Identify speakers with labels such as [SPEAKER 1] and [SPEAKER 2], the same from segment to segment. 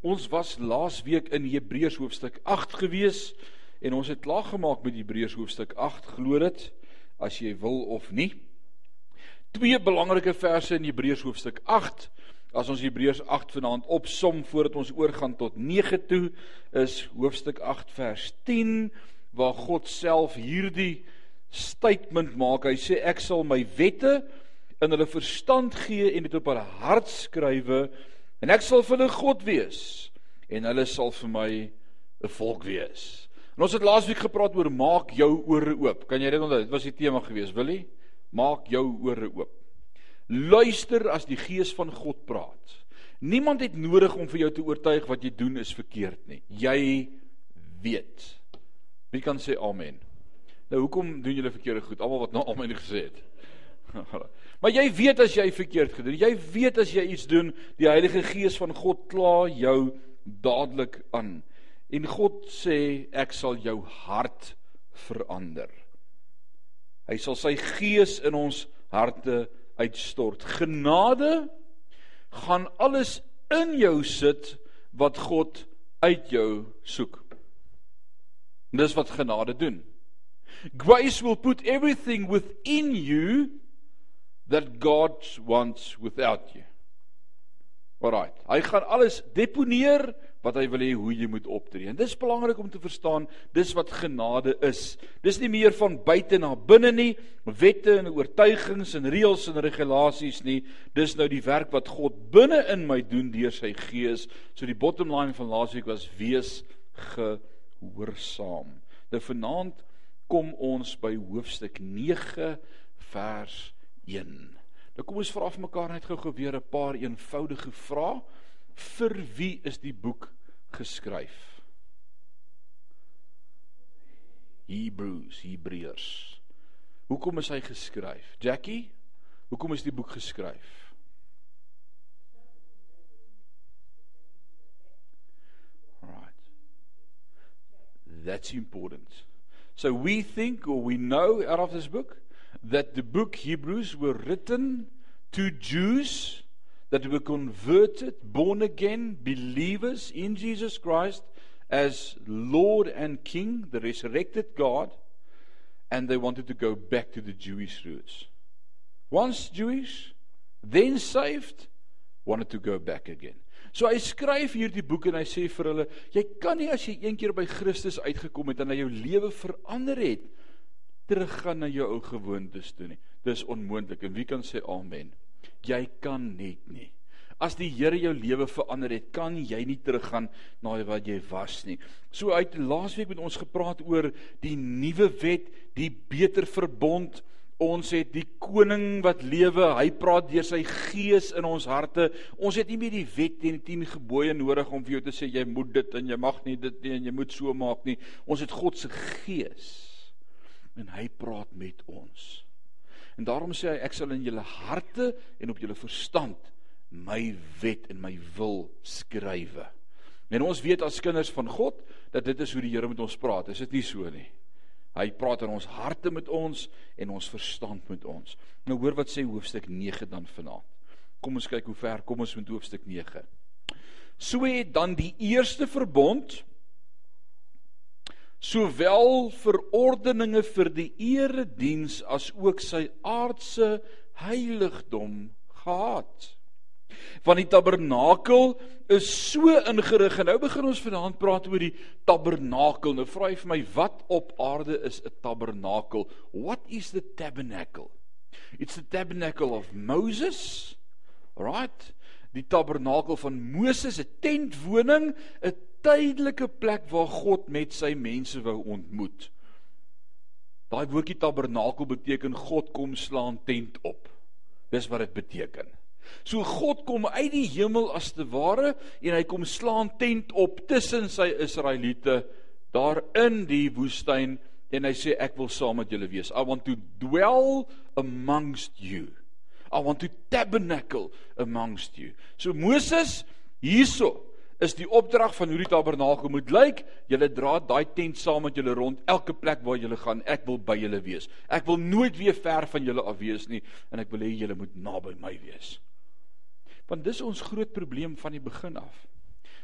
[SPEAKER 1] Ons was laasweek in Hebreërs hoofstuk 8 gewees en ons het klaar gemaak met Hebreërs hoofstuk 8, glo dit as jy wil of nie. Twee belangrike verse in Hebreërs hoofstuk 8. As ons Hebreërs 8 vanaand opsom voordat ons oorgaan tot 9 toe, is hoofstuk 8 vers 10 waar God self hierdie statement maak. Hy sê ek sal my wette in hulle verstand gee en dit op hulle hart skrywe En ek sal vir hulle God wees en hulle sal vir my 'n volk wees. En ons het laasweek gepraat oor maak jou ore oop. Kan jy dit onthou? Dit was die tema gewees, wil jy? Maak jou ore oop. Luister as die gees van God praat. Niemand het nodig om vir jou te oortuig wat jy doen is verkeerd nie. Jy weet. Wie kan sê amen? Nou hoekom doen julle verkeerde goed? Almal wat nou amen gesê het. Maar jy weet as jy verkeerd gedoen, jy weet as jy iets doen, die Heilige Gees van God kla jou dadelik aan. En God sê ek sal jou hart verander. Hy sal sy gees in ons harte uitstort. Genade gaan alles in jou sit wat God uit jou soek. Dis wat genade doen. Grace will put everything within you that God wants without you. Alright. Hy gaan alles deponeer wat hy wil hê hoe jy moet optree. En dis belangrik om te verstaan, dis wat genade is. Dis nie meer van buite na binne nie, wette en oortuigings en reëls en regulasies nie. Dis nou die werk wat God binne in my doen deur sy gees. So die bottom line van laasweek was wees gehoorsaam. Nou vanaand kom ons by hoofstuk 9 vers 1. Nou kom ons vra vir mekaar net gou-gou weer 'n paar eenvoudige vrae. Vir wie is die boek geskryf? Hebreërs, Hebreërs. Hoekom is hy geskryf? Jackie, hoekom is die boek geskryf? Right. That's important. So we think or we know out of this book that the book Hebrews were written to Jews that were converted, born again believers in Jesus Christ as Lord and King, the resurrected God, and they wanted to go back to the Jewish roots. Once Jewish, then saved, wanted to go back again. So hy skryf hierdie boek en hy sê vir hulle, jy kan nie as jy een keer by Christus uitgekom het en hy jou lewe verander het, teruggaan na jou ou gewoontes toe nie. Dis onmoontlik. En wie kan sê amen? Jy kan net nie. As die Here jou lewe verander het, kan jy nie teruggaan na wat jy was nie. So uit laasweek met ons gepraat oor die nuwe wet, die beter verbond. Ons het die koning wat lewe, hy praat deur sy gees in ons harte. Ons het nie meer die wet en die 10 gebooie nodig om vir jou te sê jy moet dit en jy mag nie dit nie en jy moet so maak nie. Ons het God se gees en hy praat met ons. En daarom sê hy ek sal in julle harte en op julle verstand my wet en my wil skrywe. En ons weet as kinders van God dat dit is hoe die Here met ons praat. Is dit nie so nie? Hy praat in ons harte met ons en ons verstand met ons. Nou hoor wat sê hoofstuk 9 dan vanaand. Kom ons kyk hoe ver kom ons met hoofstuk 9. So het dan die eerste verbond sowel verordeninge vir die erediens as ook sy aardse heiligdom gehad. Want die tabernakel is so ingerig en nou begin ons vanaand praat oor die tabernakel. Nou vra jy vir my wat op aarde is 'n tabernakel? What is the tabernacle? It's the tabernacle of Moses. Right? Die tabernakel van Moses, 'n tentwoning, 'n tydelike plek waar God met sy mense wou ontmoet. Daai woordjie tabernakel beteken God kom slaan tent op. Dis wat dit beteken. So God kom uit die hemel as te ware en hy kom slaan tent op tussen sy Israeliete daar in die woestyn en hy sê ek wil saam met julle wees. I want to dwell amongst you. I want to tabernacle amongst you. So Moses hierso is die opdrag van hoe die tabernakel moet lyk. Julle dra daai tent saam met julle rond elke plek waar julle gaan. Ek wil by julle wees. Ek wil nooit weer ver van julle af wees nie en ek wil hê julle moet naby my wees. Want dis ons groot probleem van die begin af.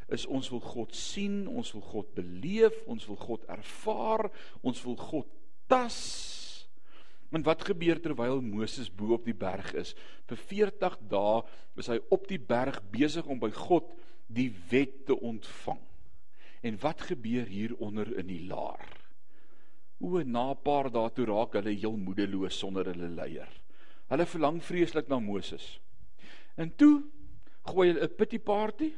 [SPEAKER 1] is ons wil God sien, ons wil God beleef, ons wil God ervaar, ons wil God tas. En wat gebeur terwyl Moses bo op die berg is? Vir 40 dae is hy op die berg besig om by God die wet te ontvang. En wat gebeur hieronder in die laar? O, na 'n paar dae toe raak hulle heel moedeloos sonder hulle leier. Hulle verlang vreeslik na Moses. En toe gooi hulle 'n pity party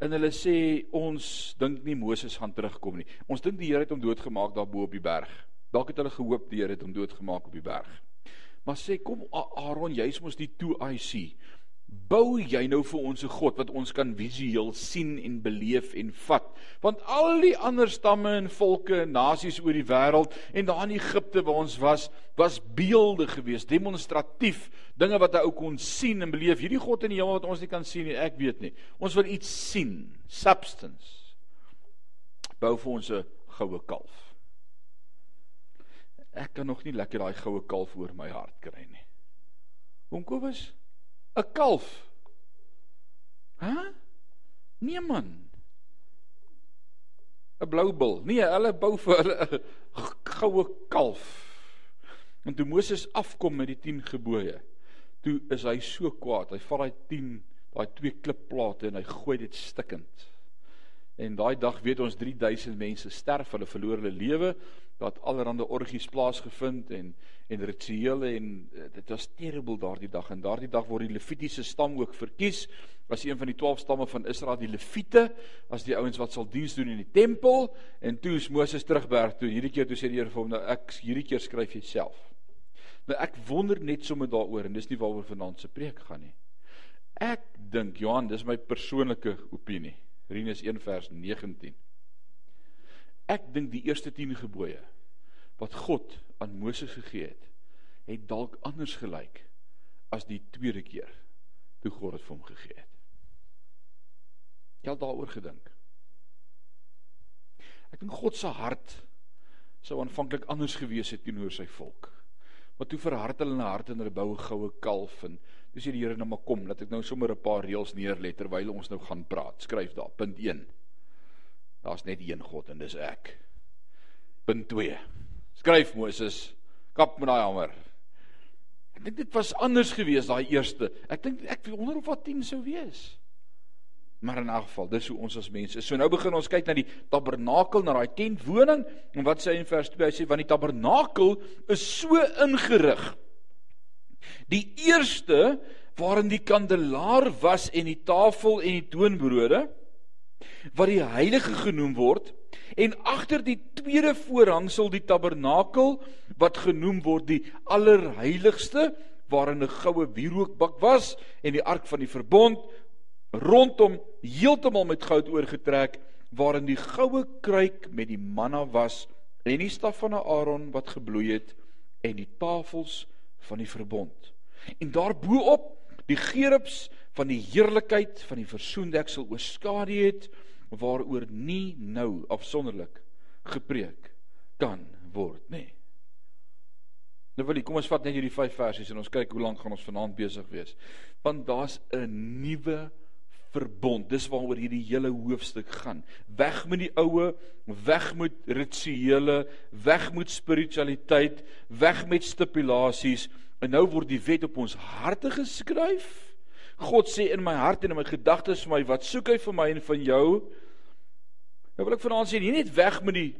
[SPEAKER 1] en hulle sê ons dink nie Moses gaan terugkom nie. Ons dink die Here het hom doodgemaak daar bo op die berg. Dalk het hulle gehoop die Here het hom doodgemaak op die berg. Maar sê kom Aaron, jy's mos die 2IC. Bou jy nou vir ons 'n God wat ons kan visueel sien en beleef en vat? Want al die ander stamme en volke en nasies oor die wêreld en daar in Egipte waar ons was, was beelde gewees, demonstratief, dinge wat hy ou kon sien en beleef. Hierdie God in die hemel wat ons nie kan sien nie, ek weet nie. Ons wil iets sien, substance. Bou vir ons 'n goue kalf. Ek kan nog nie lekker daai goue kalf oor my hart kry nie. Kom Kobus, 'n kalf. Hæ? Nee man. 'n Blou bil. Nee, hulle bou vir hulle 'n goue kalf. En toe Moses afkom met die 10 gebooie, toe is hy so kwaad. Hy vat daai 10, daai twee klipplate en hy gooi dit stikkend. En daai dag weet ons 3000 mense sterf, hulle verloor hulle lewe. Dat allerlei orgies plaasgevind en en rituele en uh, dit was terrible daardie dag. En daardie dag word die Levitiese stam ook verkies. As een van die 12 stamme van Israel die Lewiete as die ouens wat sal diens doen in die tempel. En toe is Moses terugberg toe. Hierdie keer toe sê die Here vir hom nou ek hierdie keer skryf jy self. Nou ek wonder net sommer daaroor en dis nie waaroor vanaand se preek gaan nie. Ek dink Johan dis my persoonlike opinie Rinus 1 vers 19 Ek dink die eerste 10 gebooie wat God aan Moses gegee het, het dalk anders gelyk as die tweede keer toe God dit vir hom gegee het. Jy het daaroor gedink. Ek dink God se hart sou aanvanklik anders gewees het teenoor sy volk. Maar toe verhard hulle hulle harte en hulle bou 'n goue kalf en dis die Here nou maar kom, laat ek nou sommer 'n paar reëls neerlê terwyl ons nou gaan praat. Skryf daar, punt 1. Daar's net een God en dis ek. Punt 2. Skryf Moses, kap met daai hamer. Ek dink dit was anders geweest daai eerste. Ek dink ek wonder of wat 10 sou wees. Maar in 'n geval, dis hoe ons as mense is. So nou begin ons kyk na die tabernakel, na daai tentwoning en wat sê hy in vers 2? Hy sê want die tabernakel is so ingerig. Die eerste waarin die kandelaar was en die tafel en die toonbrode wat die heilige genoem word en agter die tweede voorhangsel die tabernakel wat genoem word die allerheiligste waarin 'n goue wierookbak was en die ark van die verbond rondom heeltemal met goud oorgetrek waarin die goue kruik met die manna was en die staf van Aaron wat gebloei het en die tafels van die verbond en daarbo-op die gerubs van die heerlikheid van die versoendeksel oorskadu het waaroor nie nou afsonderlik gepreek kan word nie. Nou wil ek kom ons vat net hierdie 5 versies en ons kyk hoe lank gaan ons vanaand besig wees. Want daar's 'n nuwe verbond. Dis waaroor hierdie hele hoofstuk gaan. Weg met die oue, weg met rituele, weg met spiritualiteit, weg met stipulasies en nou word die wet op ons harte geskryf God sê in my hart en in my gedagtes vir my, wat soek hy vir my en van jou? Nou wil ek vanaand sê, nie net weg met die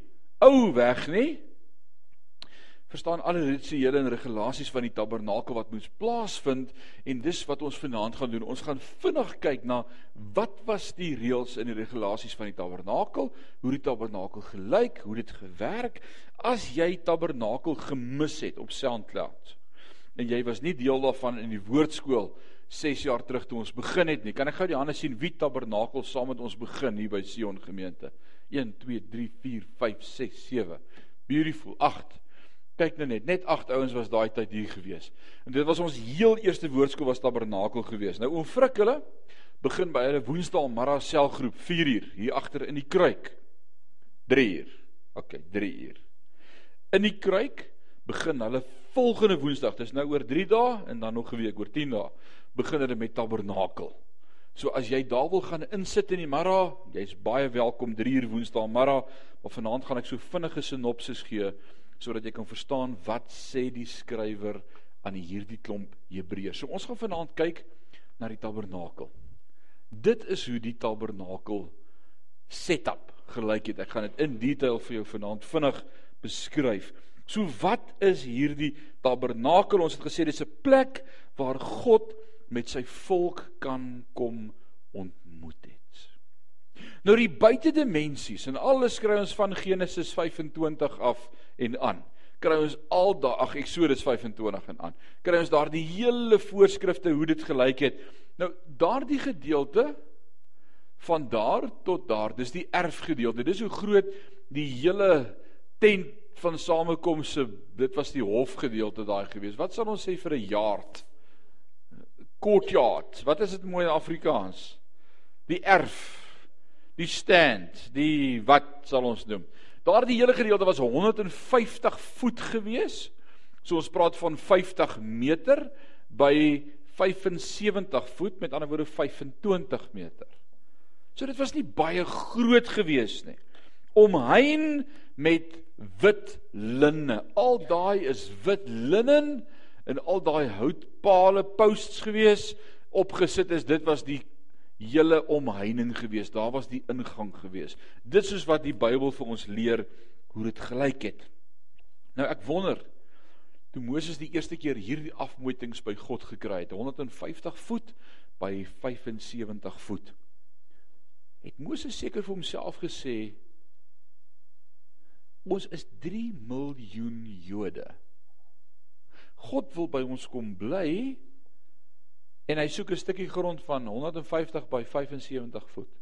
[SPEAKER 1] ou weg nie. Verstaan alle rituele en regulasies van die tabernakel wat moes plaasvind en dis wat ons vanaand gaan doen. Ons gaan vinnig kyk na wat was die reëls en die regulasies van die tabernakel, hoe die tabernakel gelyk, hoe dit gewerk. As jy tabernakel gemis het op SoundCloud en jy was nie deel daarvan in die woordskool 6 jaar terug toe ons begin het nie. Kan ek gou die hande sien wie tabernakel saam met ons begin hier by Sion gemeente? 1 2 3 4 5 6 7. Beautiful. 8. Kyk nou net, net 8 ouens was daai tyd hier gewees. En dit was ons heel eerste woordskool was tabernakel gewees. Nou oom Frik hulle begin by hulle Woensdaal Mara selgroep 4 uur hier agter in die kruik. 3 uur. OK, 3 uur. In die kruik begin hulle volgende Woensdag. Dis nou oor 3 dae en dan nog 'n week oor 10 dae begin hulle met tabernakel. So as jy daar wil gaan insit in die Mara, jy's baie welkom 3 uur Woensdae Mara, maar vanaand gaan ek so vinnige sinopsis gee sodat jy kan verstaan wat sê die skrywer aan hierdie klomp Hebreërs. So ons gaan vanaand kyk na die tabernakel. Dit is hoe die tabernakel setup gelyk het. Ek gaan dit in detail vir jou vanaand vinnig beskryf. So wat is hierdie tabernakel? Ons het gesê dis 'n plek waar God met sy volk kan kom ontmoet het. Nou die buitedimensies en alles kry ons van Genesis 25 af en aan. Kry ons al daai ag Eksodus 25 en aan. Kry ons daar die hele voorskrifte hoe dit gelyk het. Nou daardie gedeelte van daar tot daar, dis die erfgedeelte. Dis hoe groot die hele tent van samekomse, dit was die hofgedeelte daai gewees. Wat sal ons sê vir 'n jaart? courtyard. Wat is dit mooi in Afrikaans? Die erf, die stand, die wat sal ons noem? Daardie hele gedeelte was 150 voet gewees. So ons praat van 50 meter by 75 voet, met ander woorde 25 meter. So dit was nie baie groot gewees nie. Omheind met wit linne. Al daai is wit linnen in al daai houtpale posts gewees. Opgesit is dit was die hele omheining gewees. Daar was die ingang gewees. Dit soos wat die Bybel vir ons leer hoe dit gelyk het. Nou ek wonder toe Moses die eerste keer hierdie afmetings by God gekry het 150 voet by 75 voet het Moses seker vir homself gesê ons is 3 miljoen Jode God wil by ons kom bly en hy soek 'n stukkie grond van 150 by 75 voet.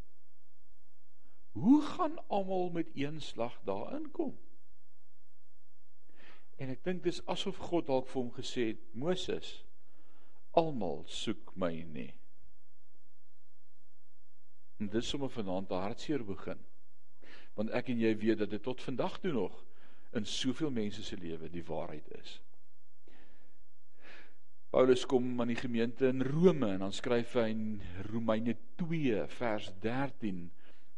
[SPEAKER 1] Hoe gaan almal met een slag daarin kom? En ek dink dis asof God dalk vir hom gesê het: "Moses, almal soek my nie." En dis sommer vanaand 'n hartseer begin. Want ek en jy weet dat dit tot vandag toe nog in soveel mense se lewe die waarheid is. Paulus kom aan die gemeente in Rome en dan skryf hy in Romeine 2 vers 13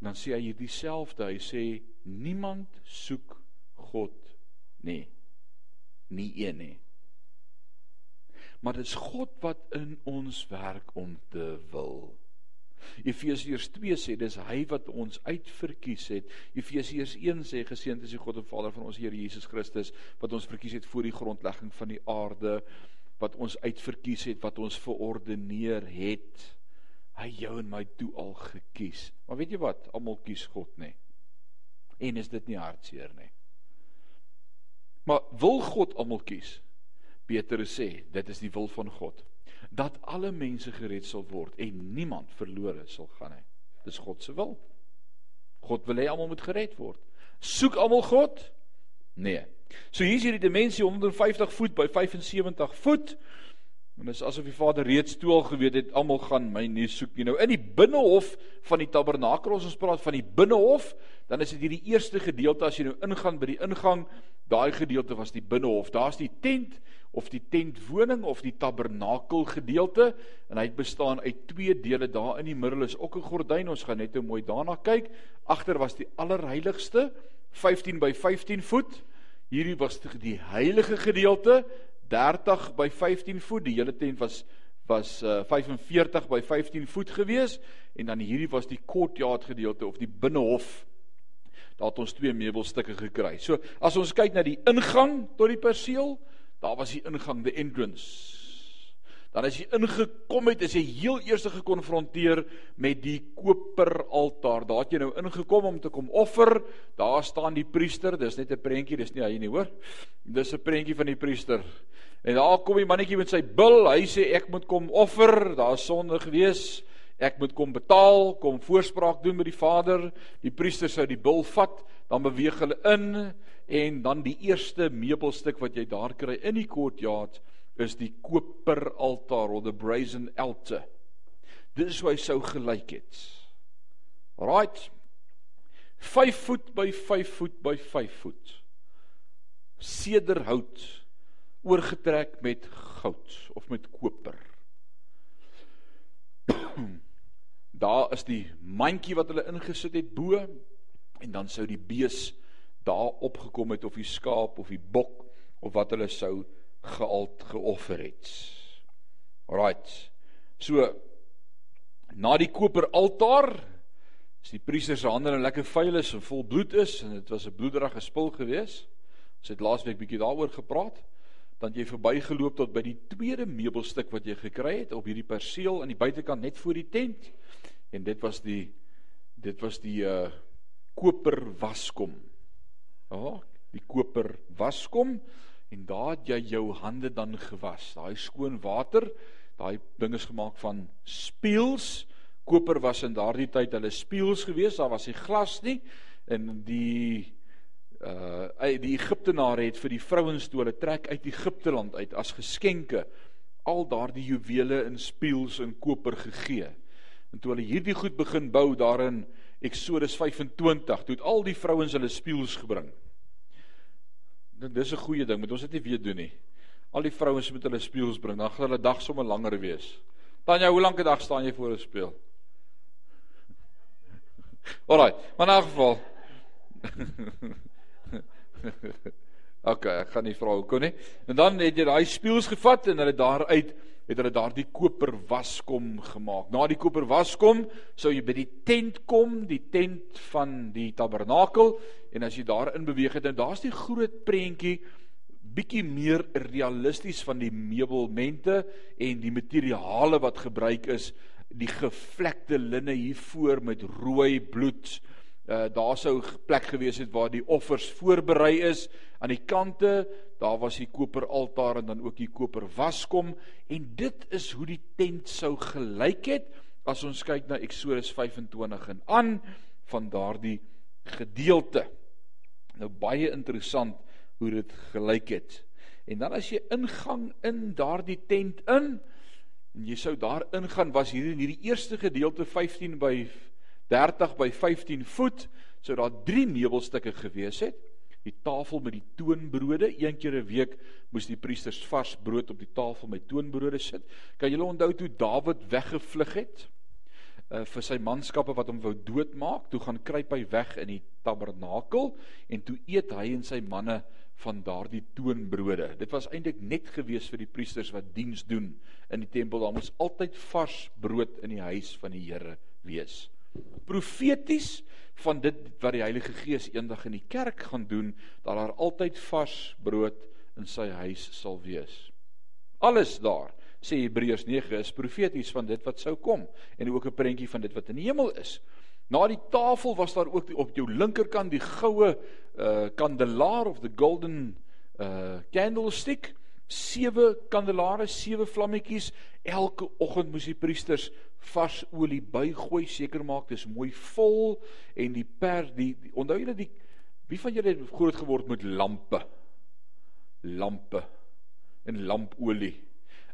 [SPEAKER 1] dan sê hy hier dieselfde hy sê niemand soek God nie. Nie een nie. Maar dit is God wat in ons werk om te wil Efesiërs 2 sê dis hy wat ons uitverkies het. Efesiërs 1 sê geseënd is die God en Vader van ons Here Jesus Christus wat ons verkies het voor die grondlegging van die aarde wat ons uitverkies het, wat ons verordeneer het. Hy jou en my toe al gekies. Maar weet jy wat? Almal kies God nê. En is dit nie hartseer nie? Maar wil God almal kies? Petrus sê, dit is die wil van God dat alle mense gered sal word en niemand verlore sal gaan nie. Dis God se wil. God wil hê almal moet gered word. Soek almal God? Nee. So hier is hierdie dimensie 150 voet by 75 voet. En dis asof die Vader reeds toe al geweet het almal gaan my nie soek nie. Nou in die binnehof van die tabernakel, ons praat van die binnehof, dan is dit hierdie eerste gedeelte as jy nou ingaan by die ingang, daai gedeelte was die binnehof. Daar's die tent of die tentwoning of die tabernakel gedeelte en hy bestaan uit twee dele. Daar in die middel is ook 'n gordyn. Ons gaan net nou mooi daarna kyk. Agter was die allerheiligste 15 by 15 voet. Hierdie was die heilige gedeelte 30 by 15 voet. Die hele tent was was uh, 45 by 15 voet gewees en dan hierdie was die courtyard gedeelte of die binnehof. Daar het ons twee meubelstukke gekry. So as ons kyk na die ingang tot die perseel, daar was die ingang, the entrance dan as jy ingekom het, is jy heel eers gekonfronteer met die koperaltaar. Daar het jy nou ingekom om te kom offer. Daar staan die priester. Dis net 'n prentjie, dis nie hy nie, hoor. Dis 'n prentjie van die priester. En daar kom die mannetjie met sy bil. Hy sê ek moet kom offer. Daar's sonde gewees. Ek moet kom betaal, kom voorspraak doen met die Vader. Die priester sou die bil vat, dan beweeg hulle in en dan die eerste meubelstuk wat jy daar kry in die courtyard is die koper altaar of the brazen altar. Dit is hoe hy sou gelyk het. Right. 5 voet by 5 voet by 5 voet. Sederhout oorgetrek met goud of met koper. daar is die mandjie wat hulle ingesit het bo en dan sou die bees daar opgekom het of die skaap of die bok of wat hulle sou gealt geoffer het. Alraight. So na die koper altaar is die priester se hande nou lekker vuil is en vol bloed is en dit was 'n bloederige spul gewees. Ons het laasweek bietjie daaroor gepraat. Dan jy verbygeloop tot by die tweede meubelstuk wat jy gekry het op hierdie perseel aan die buitekant net voor die tent. En dit was die dit was die uh koper waskom. Ja, oh, die koper waskom en daar het jy jou hande dan gewas. Daai skoon water, daai ding is gemaak van spieëls. Koper was in daardie tyd hulle spieëls geweest. Daar was nie glas nie en die uh die Egiptenare het vir die vrouens toe hulle trek uit Egipte land uit as geskenke al daardie juwele in spieëls en koper gegee. En toe hulle hierdie goed begin bou daarin Exodus 25, toe het al die vrouens hulle spieëls gebring. Dit dis 'n goeie ding, moet ons dit nie weer doen nie. Al die vrouens moet hulle spieëls bring, dan gaan hulle dag sommer langer wees. Tanya, hoe lank 'n dag staan jy voor 'n spieël? Alraai, maar in 'n geval. OK, ek gaan nie vra hoekom nie. En dan het jy daai spieëls gevat en hulle daaruit het hulle daardie koper waskom gemaak. Na die koper waskom sou jy by die tent kom, die tent van die tabernakel en as jy daarin beweeg het en daar's die groot prentjie bietjie meer realisties van die meubelmente en die materiale wat gebruik is, die gevlekte linne hier voor met rooi bloed. Uh daar sou plek gewees het waar die offers voorberei is aan die kante daar was die koper altaar en dan ook die koper waskom en dit is hoe die tent sou gelyk het as ons kyk na Eksodus 25 en aan van daardie gedeelte. Nou baie interessant hoe dit gelyk het. En dan as jy ingang in daardie tent in en jy sou daar ingaan was hier in hierdie eerste gedeelte 15 by 30 by 15 voet sou daar drie meubelstukke gewees het die tafel met die toonbrode. Een keer 'n week moes die priesters vars brood op die tafel met toonbrode sit. Kan julle onthou toe Dawid weggevlug het uh, vir sy manskappe wat hom wou doodmaak? Toe gaan kruip hy weg in die tabernakel en toe eet hy en sy manne van daardie toonbrode. Dit was eintlik net gewees vir die priesters wat diens doen in die tempel. Daar moes altyd vars brood in die huis van die Here wees. Profeties van dit wat die Heilige Gees eendag in die kerk gaan doen, dat daar altyd vars brood in sy huis sal wees. Alles daar, sê Hebreërs 9, is profeties van dit wat sou kom en ook 'n prentjie van dit wat in die hemel is. Na die tafel was daar ook die, op jou linkerkant die goue uh kandelaar of the golden uh candlestick, sewe kandelaare, sewe vlammetjies. Elke oggend moes die priesters vars olie bygooi, seker maak dis mooi vol en die per die, die onthou julle die wie van julle het groot geword met lampe? Lampe en lampolie.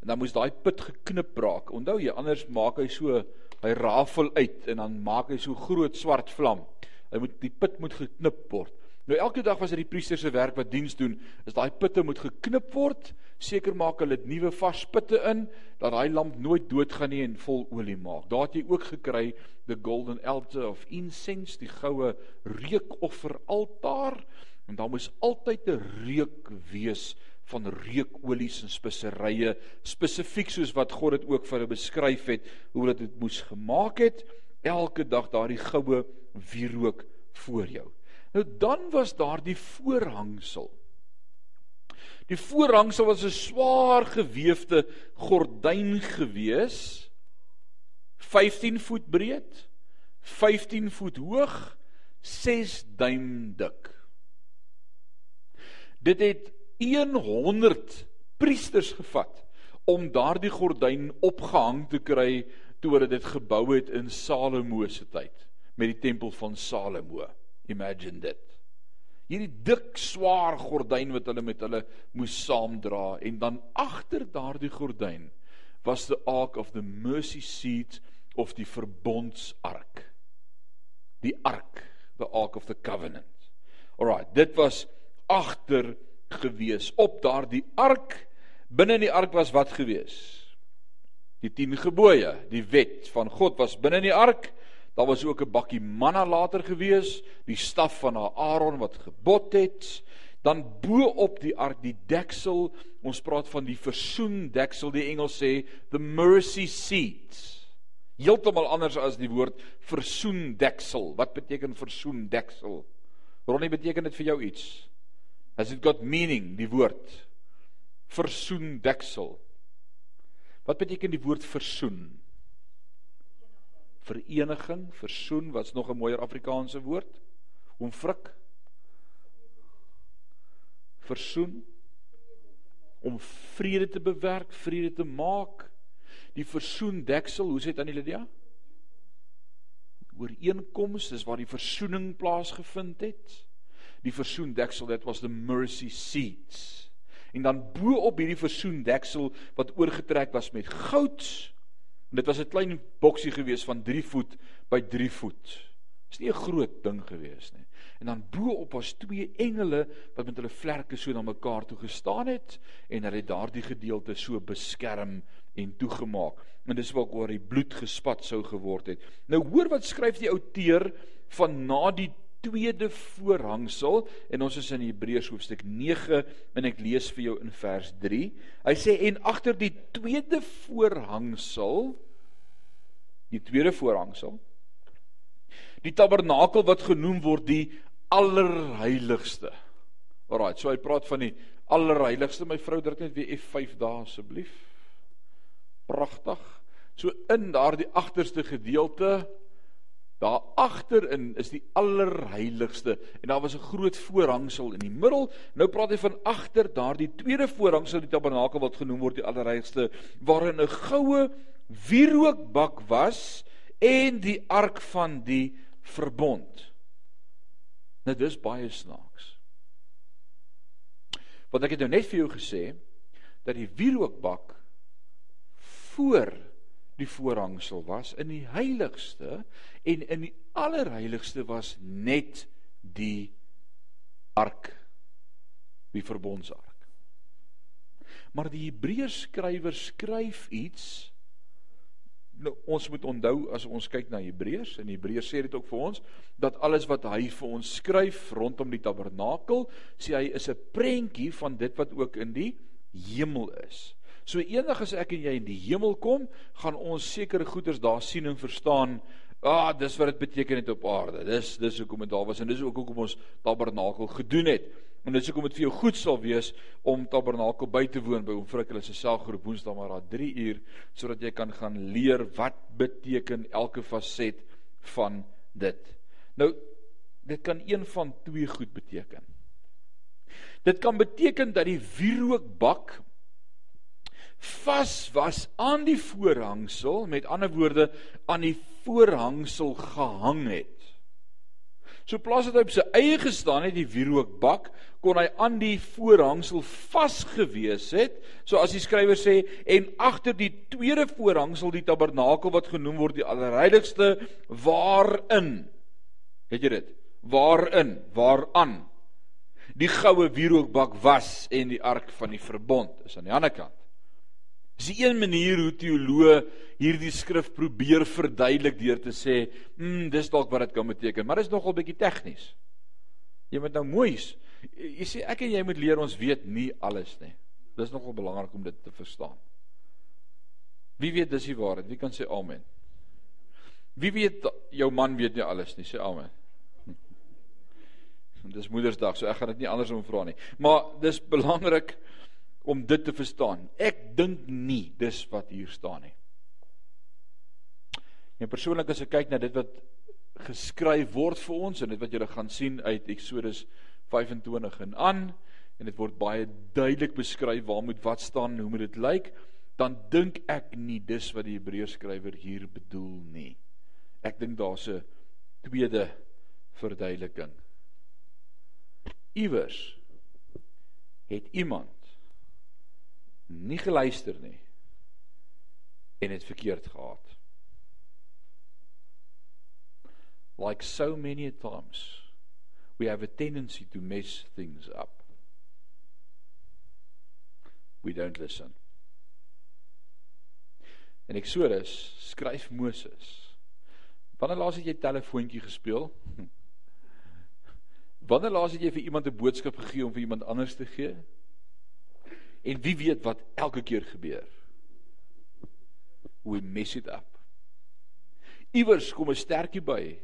[SPEAKER 1] En dan moes daai put geknip raak. Onthou jy anders maak hy so hy rafel uit en dan maak hy so groot swart vlam. Hy moet die put moet geknip word. Nou elke dag was dit die priester se werk wat diens doen, is daai putte moet geknip word, seker maak hulle het nuwe vars putte in dat daai lamp nooit doodgaan nie en vol olie maak. Daar het jy ook gekry the golden altar of incense, die goue reukoffer altaar en daar moes altyd 'n reuk wees van reukolies en speserye spesifiek soos wat God dit ook vir hulle beskryf het hoe dit moes gemaak het elke dag daardie goue wierook voor jou. Nou dan was daar die voorhangsel. Die voorhangsel was 'n swaar gewefte gordyn gewees 15 voet breed, 15 voet hoog, 6 duim dik. Dit het 100 priesters gevat om daardie gordyn opgehang te kry toe hulle dit gebou het in Salomo se tyd met die tempel van Salomo. Imagine dit. Hierdie dik swaar gordyn wat hulle met hulle moes saamdra en dan agter daardie gordyn was the ark of the mercy seat of die verbondsark. Die ark, the ark of the covenant. Alrite, dit was agter gewees op daardie ark. Binne in die ark was wat gewees? Die 10 gebooie, die wet van God was binne in die ark. Daar was ook 'n bakkie manna later gewees, die staf van Aaron wat gebod het. Dan bo op die ark die deksel, ons praat van die versoendeksel, die Engels sê the mercy seat. Heeltemal anders as die woord versoendeksel. Wat beteken versoendeksel? Ronnie beteken dit vir jou iets? Has it got meaning die woord versoendeksel? Wat beteken die woord versoen? Vereniging, versoen, wat's nog 'n mooier Afrikaanse woord? Omfrik. Versoen om vrede te bewerk, vrede te maak. Die versoendeksel, hoe sê dit aan die Lydia? Ooreenkoms is waar die versoening plaasgevind het. Die versoendeksel, dit was the mercy seats. En dan bo op hierdie versoendeksel wat oorgetrek was met goud. Dit was 'n klein boksie gewees van 3 voet by 3 voet. Dis nie 'n groot ding gewees nie. En dan bo op was twee engele wat met hulle vlerke so na mekaar toe gestaan het en hulle het daardie gedeelte so beskerm en toegemaak. En dis waar oor die bloed gespat sou geword het. Nou hoor wat skryf die outeur van na die tweede voorhangsel en ons is in Hebreërs hoofstuk 9 en ek lees vir jou in vers 3. Hy sê en agter die tweede voorhangsel die tweede voorhangsel die tabernakel wat genoem word die allerheiligste. Alraai, so hy praat van die allerheiligste. My vrou druk net weer F5 daar asseblief. Pragtig. So in daardie agterste gedeelte Daar agterin is die allerheiligste en daar was 'n groot voorhangsel in die middel. Nou praat hy van agter daardie tweede voorhangsel die tabernakel wat genoem word die allerheiligste waarin 'n goue wierookbak was en die ark van die verbond. Nou dis baie snaaks. Want ek het nou net vir jou gesê dat die wierookbak voor die voorhangsel was in die heiligste en in die allerheiligste was net die ark die verbondsark. Maar die Hebreërs skrywer skryf iets nou, ons moet onthou as ons kyk na Hebreërs en Hebreërs sê dit ook vir ons dat alles wat hy vir ons skryf rondom die tabernakel sê hy is 'n prentjie van dit wat ook in die hemel is. So eendag as ek en jy in die hemel kom, gaan ons sekere goeders daar sien en verstaan. Ah, dis wat dit beteken het op aarde. Dis dis hoekom dit daar was en dis ook hoekom ons tabernakel gedoen het. En dis hoekom dit vir jou goed sal wees om tabernakel by te woon by Oomfrik hulle se selgroep Woensdae maar daar 3 uur sodat jy kan gaan leer wat beteken elke faset van dit. Nou dit kan een van twee goed beteken. Dit kan beteken dat die wierookbak vas was aan die voorhangsel, met ander woorde aan die voorhangsel gehang het. So plaas dit op sy eie gestaan het die wierookbak, kon hy aan die voorhangsel vasgewees het, so as die skrywer sê en agter die tweede voorhangsel die tabernakel wat genoem word die allerheiligste waarin het jy dit? Waarin? Waaraan? Die goue wierookbak was en die ark van die verbond is aan die ander kant. Dis een manier hoe teoloë hierdie skrif probeer verduidelik deur te sê, "Mm, dis dalk wat dit kan beteken, maar dit is nogal bietjie tegnies." Jy moet nou mooi jy sê ek en jy moet leer ons weet nie alles nie. Dis nogal belangrik om dit te verstaan. Wie weet dis die waarheid? Wie kan sê amen? Wie weet jou man weet nie alles nie, sê amen. Dis Moedersdag, so ek gaan dit nie andersom vra nie. Maar dis belangrik om dit te verstaan. Ek dink nie dis wat hier staan nie. En persoonlik as ek kyk na dit wat geskryf word vir ons en dit wat julle gaan sien uit Eksodus 25 en aan en dit word baie duidelik beskryf waar moet wat staan en hoe moet dit lyk, dan dink ek nie dis wat die Hebreërs skrywer hier bedoel nie. Ek dink daar's 'n tweede verduideliking. Iewers het iemand nie geluister nie en het verkeerd gehad. Like so many times we have a tendency to mess things up. We don't listen. In Eksodus skryf Moses. Wanneer laas het jy telefoontjie gespeel? Wanneer laas het jy vir iemand 'n boodskap gegee om vir iemand anders te gee? En wie weet wat elke keer gebeur? We mess it up. Iewers kom 'n stertjie by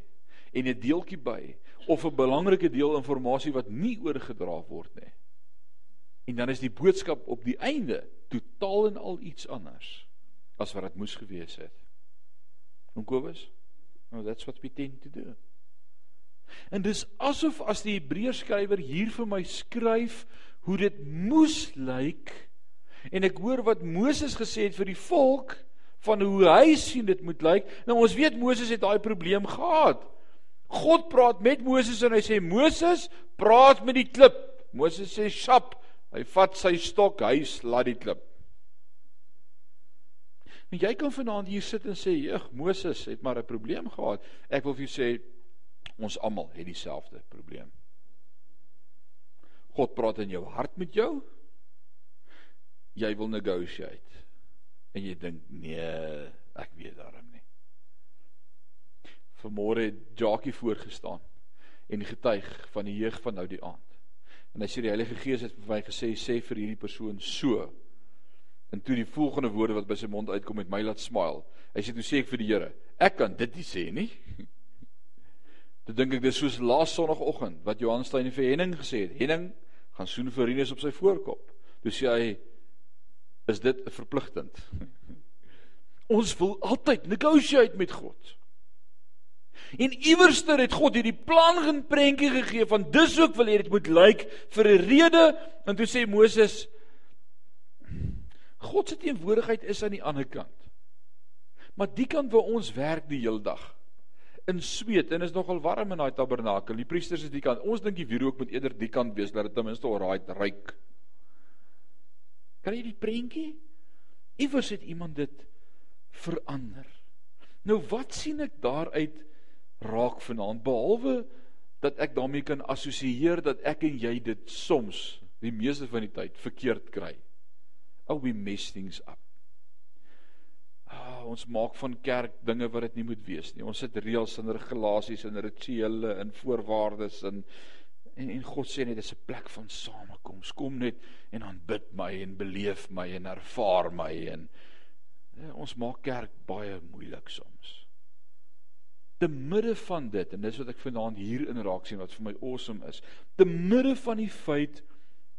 [SPEAKER 1] en 'n deeltjie by of 'n belangrike deel inligting wat nie oorgedra word nie. En dan is die boodskap op die einde totaal en al iets anders as wat dit moes gewees het. Om Kobus? Nou that's what we tend to do. En dis asof as die Hebreërs skrywer hier vir my skryf hoe dit moes lyk en ek hoor wat Moses gesê het vir die volk van hoe hy sien dit moet lyk. Nou ons weet Moses het daai probleem gehad. God praat met Moses en hy sê Moses, praat met die klip. Moses sê sjap, hy vat sy stok, hy slaat die klip. En jy kan vanaand hier sit en sê, "Jeg, Moses het maar 'n probleem gehad." Ek wil vir jou sê ons almal het dieselfde probleem. God praat in jou hart met jou. Jy wil negotiate. En jy dink, "Nee, ek weet daarom nie." Vanmôre het Jackie voorgestaan en getuig van die jeug van nou die aand. En hy sê die Heilige Gees het vir my gesê sê vir hierdie persoon so. En toe die volgende woorde wat by sy mond uitkom het my laat smile. Hy sê toe sê ek vir die Here, ek kan dit nie sê nie. Toe dink ek dis soos laas sonoggend wat Johan Steyn vir Henning gesê het. Henning gaan soen vir Rinus op sy voorkop. Toe sê hy is dit verpligtend. Ons wil altyd negotiate met God. En iewerster het God hierdie plan en prentjie gegee van dis ook wil hê dit moet lyk vir 'n rede en toe sê Moses God se teenwoordigheid is aan die ander kant. Maar die kant waar ons werk die hele dag in sweet en is nogal warm in daai tabernakel. Die priesters is die kant. Ons dink die wierook moet eerder die kant wees dat dit ten minste alraai ryk. Kan jy die prentjie? Iewers het iemand dit verander. Nou wat sien ek daaruit raak vanaand behalwe dat ek daarmee kan assosieer dat ek en jy dit soms die meeste van die tyd verkeerd kry. Oh we mess things up. Ah, ons maak van kerk dinge wat dit nie moet wees nie. Ons sit reëls en regulasies en rituele en voorwaardes en en en God sê net dis 'n plek van samekoms. Kom net en aanbid my en beleef my en ervaar my en ja, ons maak kerk baie moeilik soms. Te midde van dit en dis wat ek vanaand hier in raak sien wat vir my awesome is. Te midde van die feit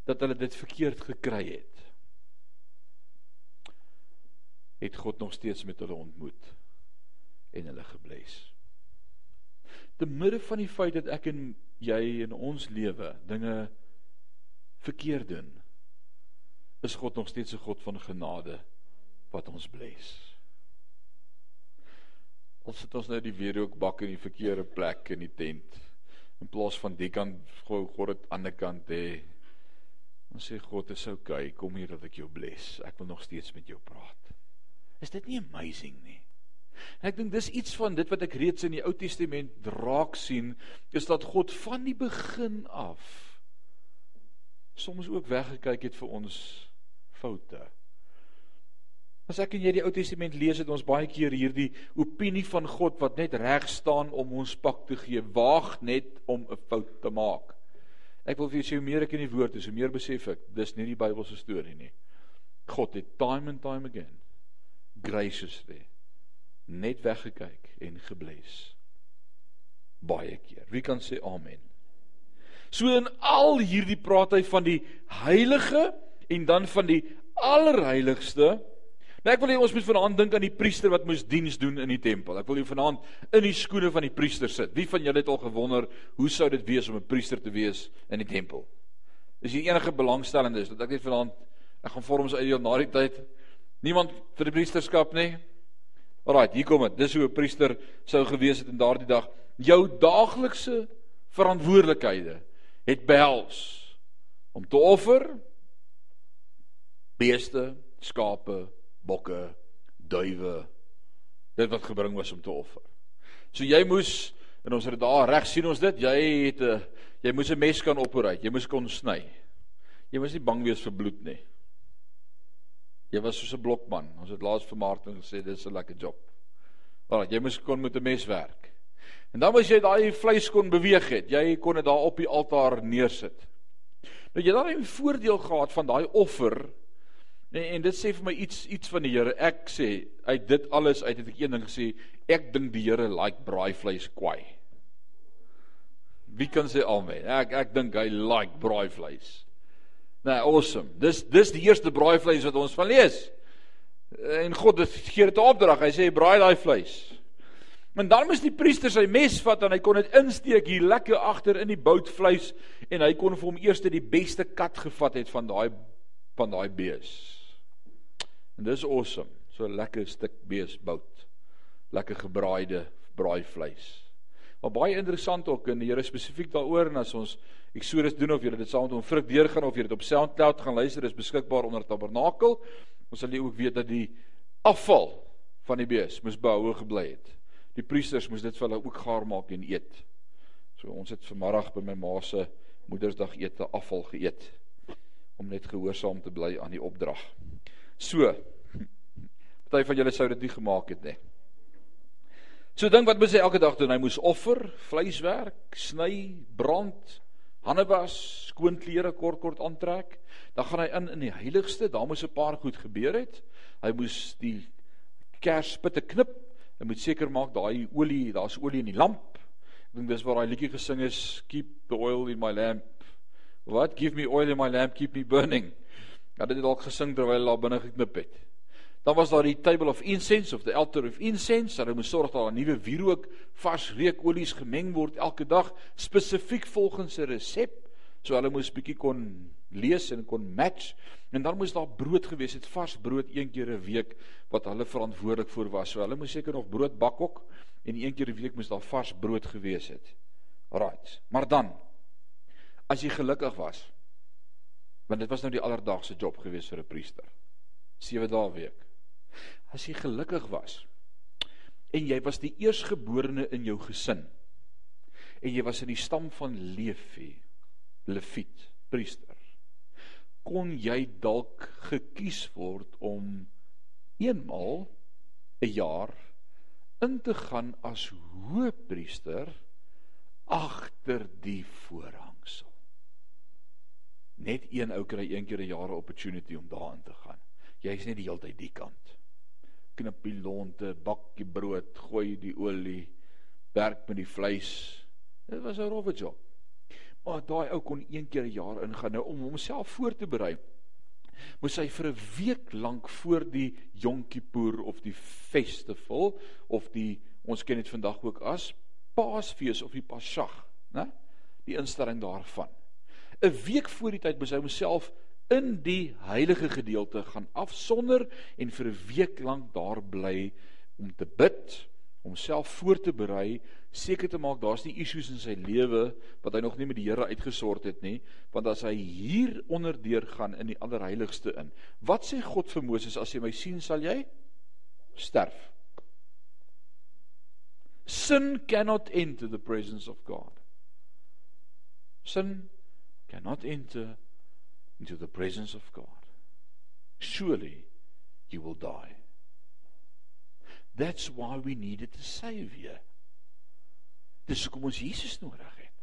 [SPEAKER 1] dat hulle dit verkeerd gekry het. Het God nog steeds met hulle ontmoet en hulle gebless. Te midde van die feit dat ek en jy in ons lewe dinge verkeerd doen, is God nog steeds 'n God van genade wat ons bless. Ons sit ons nou die wierook bak in die verkeerde plek in die tent. In plaas van die kant gou God dit aan die kant hê. Ons sê God is okay, kom hier dat ek jou bless. Ek wil nog steeds met jou praat. Is dit nie amazing nie? En ek dink dis iets van dit wat ek reeds in die Ou Testament raak sien, is dat God van die begin af soms ook weggekyk het vir ons foute. As ek en jy die Ou Testament lees, het ons baie keer hierdie opinie van God wat net reg staan om ons pak te gee, waag net om 'n fout te maak. Ek wil vir jou sê hoe meer ek in die woord is, hoe meer besef ek dis nie die Bybelse storie nie. God het time and time again graciously net weggekyk en gebless. Baie keer. Wie kan sê amen? So in al hierdie praat hy van die heilige en dan van die allerheiligste. Nou ek wil hê ons moet vanaand dink aan die priester wat moes diens doen in die tempel. Ek wil hê vanaand in die skoene van die priester sit. Wie van julle het al gewonder hoe sou dit wees om 'n priester te wees in die tempel? Is jy enige belangstellende is dat ek net vanaand ek gaan vorms uit na die tyd niemand vir die priesterskap nie. Alraai, hier kom dit. Dis hoe 'n priester sou gewees het in daardie dag. Jou daaglikse verantwoordelikhede het behels om te offer beeste, skape, bokke, duwe. Dit wat gebring was om te offer. So jy moes en ons het daar reg sien ons dit, jy het 'n jy moes 'n mes kan operuit, jy moes kon sny. Jy moes nie bang wees vir bloed nie. Jy was soos 'n blokman. Ons het laas vir Martin gesê dis 'n lekker job. Maar jy moes kon met 'n mes werk. En dan as jy daai vleis kon beweeg het, jy kon dit daar op die altaar neersit. Nou jy het daai voordeel gehad van daai offer En, en dit sê vir my iets iets van die Here. Ek sê uit dit alles uit het ek een ding gesê, ek dink die Here like braaivleis kwai. Wie kan sê amen? Ek ek dink hy like braaivleis. Nou, awesome. Dis dis die eerste braaivleis wat ons van lees. En God gee dit 'n opdrag. Hy sê braai daai vleis. En dan moes die priester sy mes vat en hy kon dit insteek hier lekker agter in die boutvleis en hy kon vir hom eers die beste kat gevat het van daai van daai bees. En dis awesome. So lekker stuk beesbout. Lekker gebraaide braaivleis. Maar baie interessant ook en die Here spesifiek daaroor en as ons Exodus doen of jy dit saam met hom vrug deurgaan of jy dit op SoundCloud gaan luister, is beskikbaar onder Tabernakel. Ons sal ook weet dat die afval van die bees moes behoue gebly het. Die priesters moes dit vir hulle ook gaar maak en eet. So ons het vanmiddag by my ma se Moedersdag ete afval geëet om net gehoorsaam te bly aan die opdrag. So. Party van julle sou dit nie gemaak het nie. So dink wat moet hy elke dag doen? Hy moes offer, vleiswerk, sny, brand, hande was, skoon klere kort kort aantrek. Dan gaan hy in in die heiligste, daar moes 'n paar goed gebeur het. Hy moes die kerspitte knip. Hy moet seker maak daai olie, daar's olie in die lamp. Ek dink dis waar daai liedjie gesing is, keep the oil in my lamp. What give me oil in my lamp, keep me burning. Dit het dalk gesing terwyl hulle daar binne geknip het. Dan was daar die table of incense of the altar of incense. Hulle moes sorg dat daar 'n nuwe wierook, vars reukolies gemeng word elke dag spesifiek volgens 'n resep. So hulle moes bietjie kon lees en kon match. En dan moes daar brood gewees het, vars brood een keer 'n week wat hulle verantwoordelik vir was. So hulle moes seker nog brood bak ook en een keer 'n week moes daar vars brood gewees het. Right. Maar dan as jy gelukkig was, Want dit was nou die alledaagse job gewees vir 'n priester. 7 dae week. As jy gelukkig was en jy was die eersgeborene in jou gesin en jy was in die stam van Levi, Leviet, priester. Kon jy dalk gekies word om eenmal 'n jaar in te gaan as hoëpriester agter die voorhang. Net een ou kry een keer 'n jaar opportunity om daarin te gaan. Jy's net die hele tyd die kant. Knip die lonte, bak die brood, gooi die olie, werk met die vleis. Dit was 'n rowwe job. Maar daai ou kon een keer 'n jaar ingaan nou om homself voor te berei. Moes hy vir 'n week lank voor die Yom Kippur of die festival of die ons ken dit vandag ook as Paasfees of die Pasag, né? Die instelling daarvan. 'n week voor die tyd moes hy homself in die heilige gedeelte gaan afsonder en vir 'n week lank daar bly om te bid, om homself voor te berei, seker te maak daar's nie issues in sy lewe wat hy nog nie met die Here uitgesort het nie, want as hy hier onderdeur gaan in die allerheiligste in. Wat sê God vir Moses as jy my sien sal jy sterf? Sin cannot enter the presence of God. Sin cannot enter into the presence of God. Surely you will die. That's why we needed a savior. Dis hoekom ons Jesus nodig het.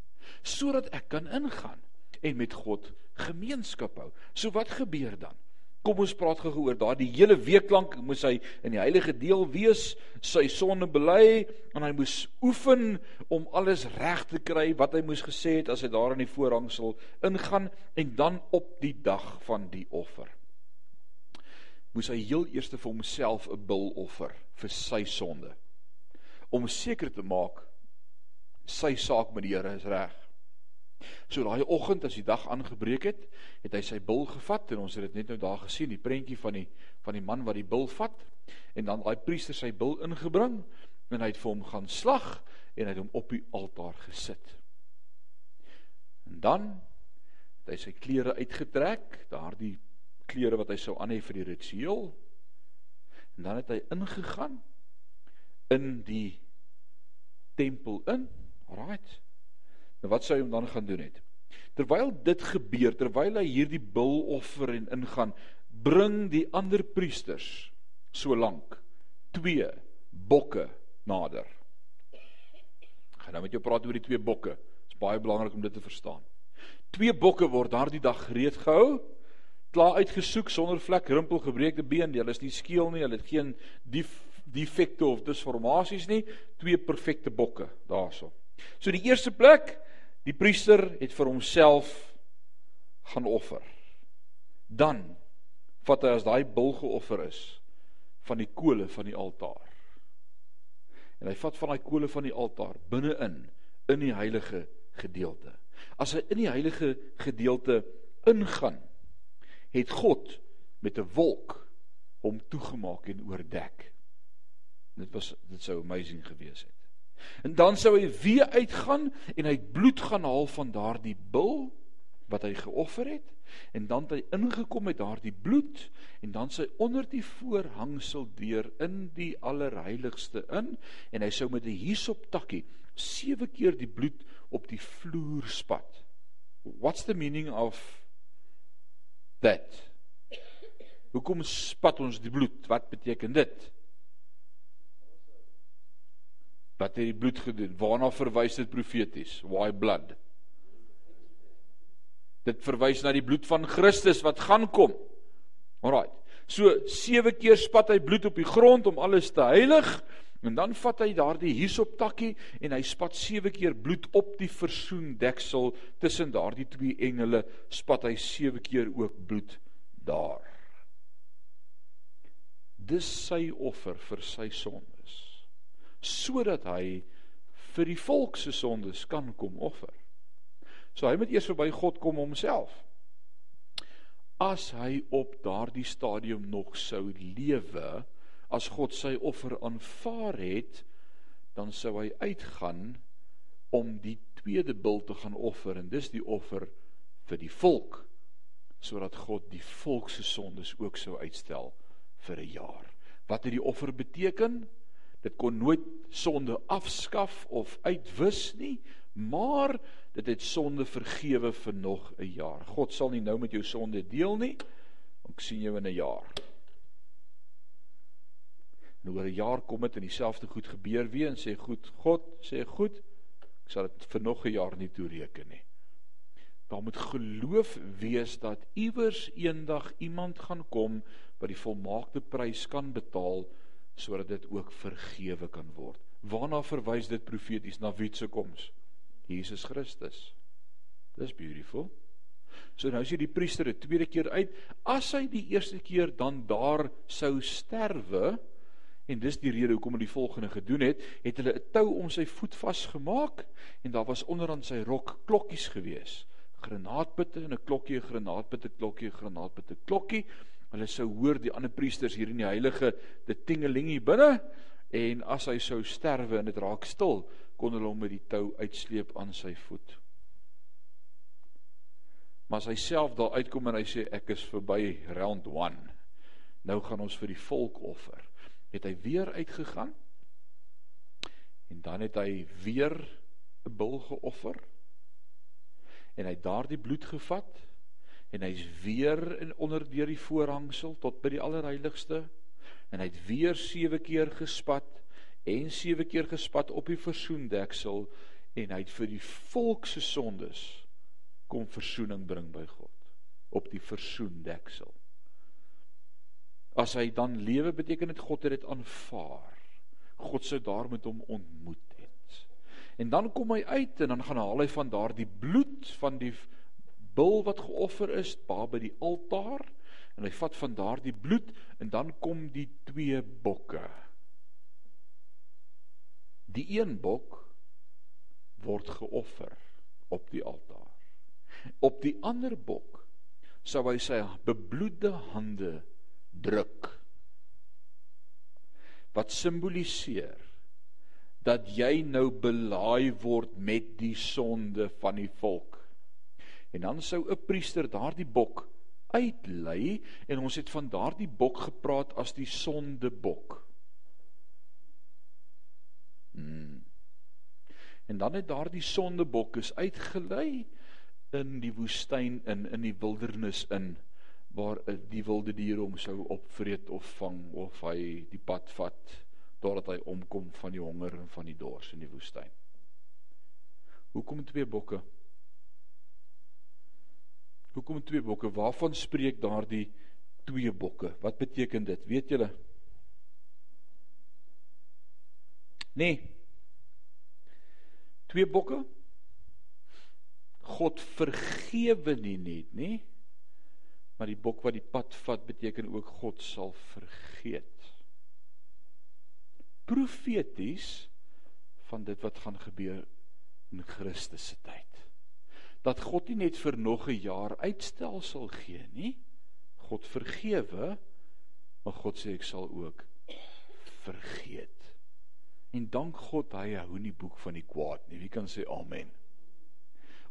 [SPEAKER 1] Sodat ek kan ingaan en met God gemeenskap hou. So wat gebeur dan? Kom ons praat gou oor daardie hele week lank moes hy in die heilige deel wees, sy sonde bely en hy moes oefen om alles reg te kry wat hy moes gesê het as hy daar in die voorhangsel ingaan en dan op die dag van die offer. Moes hy heel eers vir homself 'n bul offer vir sy sonde om seker te maak sy saak met die Here is reg. So daai oggend as die dag aangebreek het, het hy sy bil gevat en ons het dit net nou daar gesien, die prentjie van die van die man wat die bil vat en dan daai priester sy bil ingebring en hy het vir hom gaan slag en hy het hom op die altaar gesit. En dan het hy sy klere uitgetrek, daardie klere wat hy sou aan hê vir die ritueel. En dan het hy ingegaan in die tempel in. Alraight. Nou wat sou hy dan gaan doen het? Terwyl dit gebeur, terwyl hy hierdie buloffer en ingaan, bring die ander priesters so lank twee bokke nader. Ek gaan nou met jou praat oor die twee bokke. Dit is baie belangrik om dit te verstaan. Twee bokke word daardie dag gereed gehou, klaar uitgesoek sonder vlek, rimpel, gebreekte been, hulle is nie skeel nie, hulle het geen defekte of disformasies nie, twee perfekte bokke daarso. So die eerste plek, die priester het vir homself gaan offer. Dan vat hy as daai bul geoffer is van die kole van die altaar. En hy vat van daai kole van die altaar binne-in in die heilige gedeelte. As hy in die heilige gedeelte ingaan, het God met 'n wolk hom toegemaak en oordek. Dit was dit sou amazing gewees het. En dan sou hy weer uitgaan en hy bloed gaan haal van daardie bul wat hy geoffer het en dan het hy ingekom met daardie bloed en dan sy onder die voorhangsel deur in die allerheiligste in en hy sou met 'n hisop takkie sewe keer die bloed op die vloer spat. What's the meaning of that? Hoekom spat ons die bloed? Wat beteken dit? Wat het die bloed gedoen? Waarna verwys dit profeties? Why blood? Dit verwys na die bloed van Christus wat gaan kom. Alraai. So sewe keer spat hy bloed op die grond om alles te heilig en dan vat hy daardie hisop takkie en hy spat sewe keer bloed op die versoendeksel tussen daardie twee engele spat hy sewe keer ook bloed daar. Dis sy offer vir sy sondes sodat hy vir die volk se sondes kan kom offer. So hy moet eers verby God kom homself. As hy op daardie stadium nog sou lewe, as God sy offer aanvaar het, dan sou hy uitgaan om die tweede bil te gaan offer en dis die offer vir die volk sodat God die volk se sondes ook sou uitstel vir 'n jaar. Wat het die offer beteken? Dit kon nooit sonde afskaf of uitwis nie, maar dit het sonde vergewe vir nog 'n jaar. God sal nie nou met jou sonde deel nie. Ek sien jou in 'n jaar. En oor 'n jaar kom dit en dieselfde goed gebeur weer en sê goed, God sê goed, ek sal dit vir nog 'n jaar nie toereken nie. Daar moet geloof wees dat iewers eendag iemand gaan kom wat die volmaakte prys kan betaal sodat dit ook vergewe kan word. Waarna verwys dit profeties na wie se koms? Jesus Christus. Dis beautiful. So nou as jy die priester 'n tweede keer uit, as hy die eerste keer dan daar sou sterwe en dis die rede hoekom hy die volgende gedoen het, het hulle 'n tou om sy voet vasgemaak en daar was onderaan sy rok klokkies gewees. Granaatpitte en 'n klokkie, granaatpitte klokkie, 'n granaatpitte klokkie. Hulle sou hoor die ander priesters hier in die heilige dit tingeling hier binne en as hy sou sterwe en dit raak stil, kon hulle hom met die tou uitsleep aan sy voet. Maar as hy self daar uitkom en hy sê ek is verby round 1. Nou gaan ons vir die volk offer. Het hy weer uitgegaan? En dan het hy weer 'n bul geoffer. En hy daardie bloed gevat en hy's weer in onder deur die voorhangsel tot by die allerheiligste en hy het weer 7 keer gespat en sewe keer gespat op die versoendeksel en hy het vir die volk se sondes kom verzoening bring by God op die versoendeksel. As hy dan lewe beteken dit God het dit aanvaar. God sou daar met hom ontmoet het. En dan kom hy uit en dan gaan haal hy van daardie bloed van die bul wat geoffer is daar by die altaar en hy vat van daardie bloed en dan kom die twee bokke Die een bok word geoffer op die altaar. Op die ander bok sou hy sy bebloede hande druk. Wat simboliseer dat jy nou belaai word met die sonde van die volk. En dan sou 'n priester daardie bok uitlei en ons het van daardie bok gepraat as die sondebok. Hmm. En dan het daardie sondebok is uitgelei in die woestyn in in die wildernis in waar die wilde diere hom sou opvreet of vang of hy die pad vat totdat hy omkom van die honger en van die dors in die woestyn. Hoekom twee bokke? Hoekom twee bokke? Waarvan spreek daardie twee bokke? Wat beteken dit? Weet julle? Nee. Twee bokke? God vergewe nie net, nê? Maar die bok wat die pad vat beteken ook God sal vergeet. Profeties van dit wat gaan gebeur in Christus se tyd. Dat God nie net vir nog 'n jaar uitstel sal gee nie. God vergewe, maar God sê ek sal ook vergeet. En dank God hy hou nie boek van die kwaad nie. Wie kan sê amen?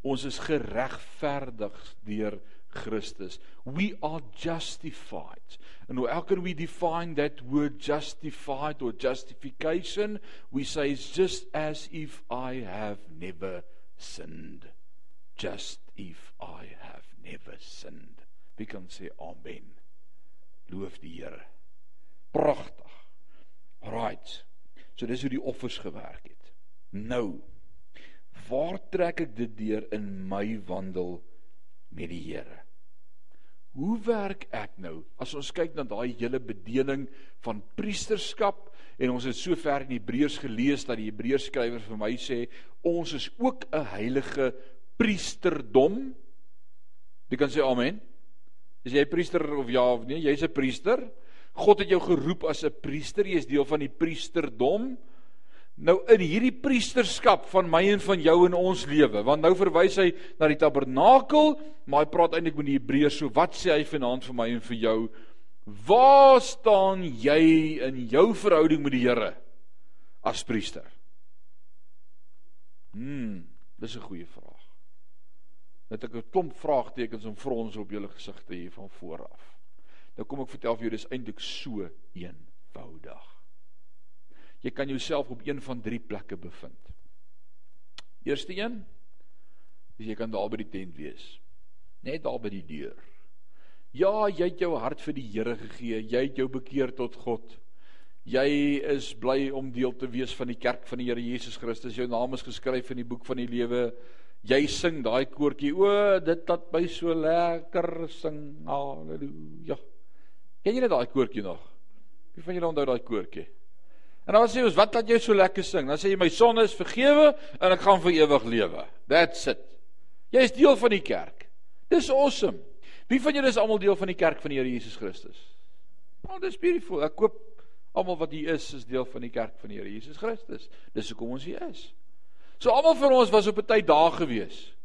[SPEAKER 1] Ons is geregverdig deur Christus. We are justified. And how can we define that word justified or justification? We say it's just as if I have never sinned. Just if I have never sinned. Wie kan sê amen? Loof die Here. Pragtig. Right. So dis hoe die offers gewerk het. Nou, waar trek ek dit deur in my wandel met die Here? Hoe werk ek nou? As ons kyk na daai hele bedeling van priesterskap en ons het sover in Hebreërs gelees dat die Hebreërs skrywer vir my sê ons is ook 'n heilige priesterdom. Jy kan sê amen. Is jy priester of ja of nee? Jy's 'n priester. God het jou geroep as 'n priester. Jy is deel van die priesterdom. Nou in hierdie priesterskap van my en van jou in ons lewe, want nou verwys hy na die tabernakel, maar hy praat eintlik met die Hebreërs, so wat sê hy vanaand vir my en vir jou? Waar staan jy in jou verhouding met die Here as priester? Hm, dis 'n goeie vraag. Net ek 'n klomp vraagtekens en frons op julle gesigte hier van vooraf. Nou kom ek vertel vir jou dis eintlik so eenvoudig. Jy kan jouself op een van drie plekke bevind. Eerste een, is jy kan daar by die tent wees. Net daar by die deur. Ja, jy het jou hart vir die Here gegee. Jy het jou bekeer tot God. Jy is bly om deel te wees van die kerk van die Here Jesus Christus. Jou naam is geskryf in die boek van die lewe. Jy sing daai koortjie. O, dit laat my so lekker sing. Halleluja. Ken jy daai koortjie nog? Wie van julle onthou daai koortjie? En dan sê ons, wat laat jy so lekker sing? Dan sê jy my sonde is vergewe en ek gaan vir ewig lewe. That's it. Jy is deel van die kerk. Dis awesome. Wie van julle is almal deel van die kerk van die Here Jesus Christus? Oh, dis beautiful. Ek koop almal wat hier is is deel van die kerk van die Here Jesus Christus. Dis hoekom ons hier is. So almal van ons was op 'n tyd daar gewees.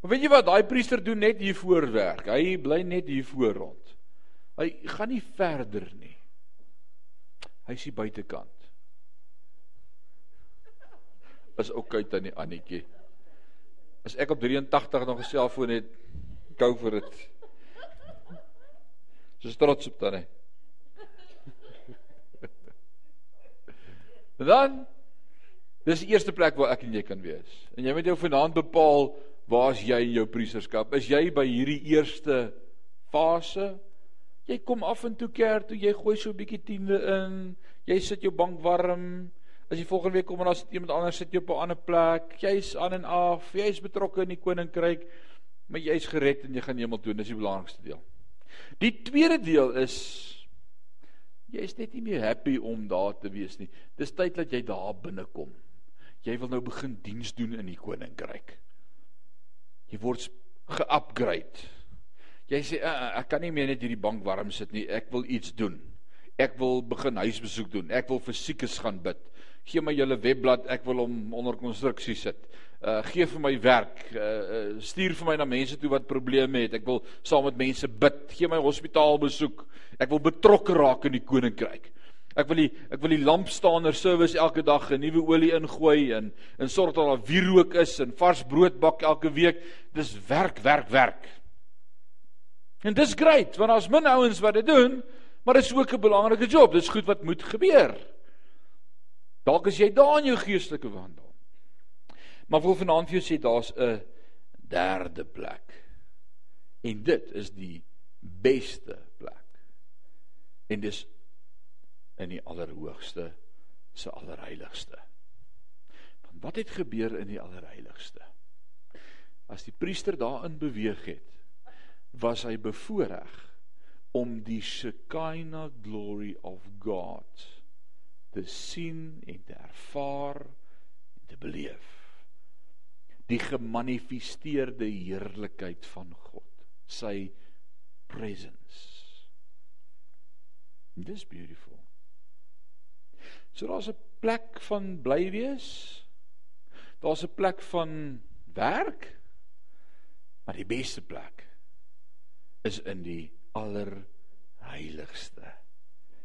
[SPEAKER 1] Maar weet jy wat, daai priester doen net hier voor werk. Hy bly net hier voor rond. Hy gaan nie verder nie. Hy is hier buitekant is okay tannie Annetjie. As ek op 83 nog 'n selfoon het, gou vir dit. So trots op tannie. Dan dis die eerste plek waar ek en jy kan wees. En jy moet jou vanaand bepaal waar is jy in jou priesterskap? Is jy by hierdie eerste fase? Jy kom af en toe kerk toe, jy gooi so 'n bietjie tiende in, jy sit jou bank warm, As jy volgende week kom en dan sit iemand anders sit jy op 'n ander plek. Jy's aan en af, jy's betrokke in die koninkryk, maar jy's gered en jy gaan hemel toe. Dis die belangrikste deel. Die tweede deel is jy's net nie meer happy om daar te wees nie. Dis tyd dat jy daar binne kom. Jy wil nou begin diens doen in die koninkryk. Jy word ge-upgrade. Jy sê uh, ek kan nie meer net hierdie bank warm sit nie. Ek wil iets doen. Ek wil begin huisbesoek doen. Ek wil vir siekes gaan bid gee my julle webblad, ek wil hom onder konstruksie sit. Uh gee vir my werk. Uh, uh stuur vir my na mense toe wat probleme het. Ek wil saam met mense bid. Gee my hospitaal besoek. Ek wil betrokke raak in die koninkryk. Ek wil die ek wil die lampstaaner service elke dag 'n nuwe olie ingooi en en sorg dat daar wierook is en vars brood bak elke week. Dis werk, werk, werk. En dis great want daar's min ouens wat dit doen, maar dit is ook 'n belangrike job. Dis goed wat moet gebeur. Dalk is jy daar in jou geestelike wandel. Maar wil vanaand vir jou sê daar's 'n derde plek. En dit is die beste plek. En dis in die allerhoogste se allerheiligste. Want wat het gebeur in die allerheiligste? As die priester daarin beweeg het, was hy bevoorreg om die Shekinah glory of God te sien en te ervaar en te beleef. Die gemanifesteerde heerlikheid van God, sy presence. Dis beautiful. So daar's 'n plek van bly wees. Daar's 'n plek van werk. Maar die beste plek is in die allerheiligste.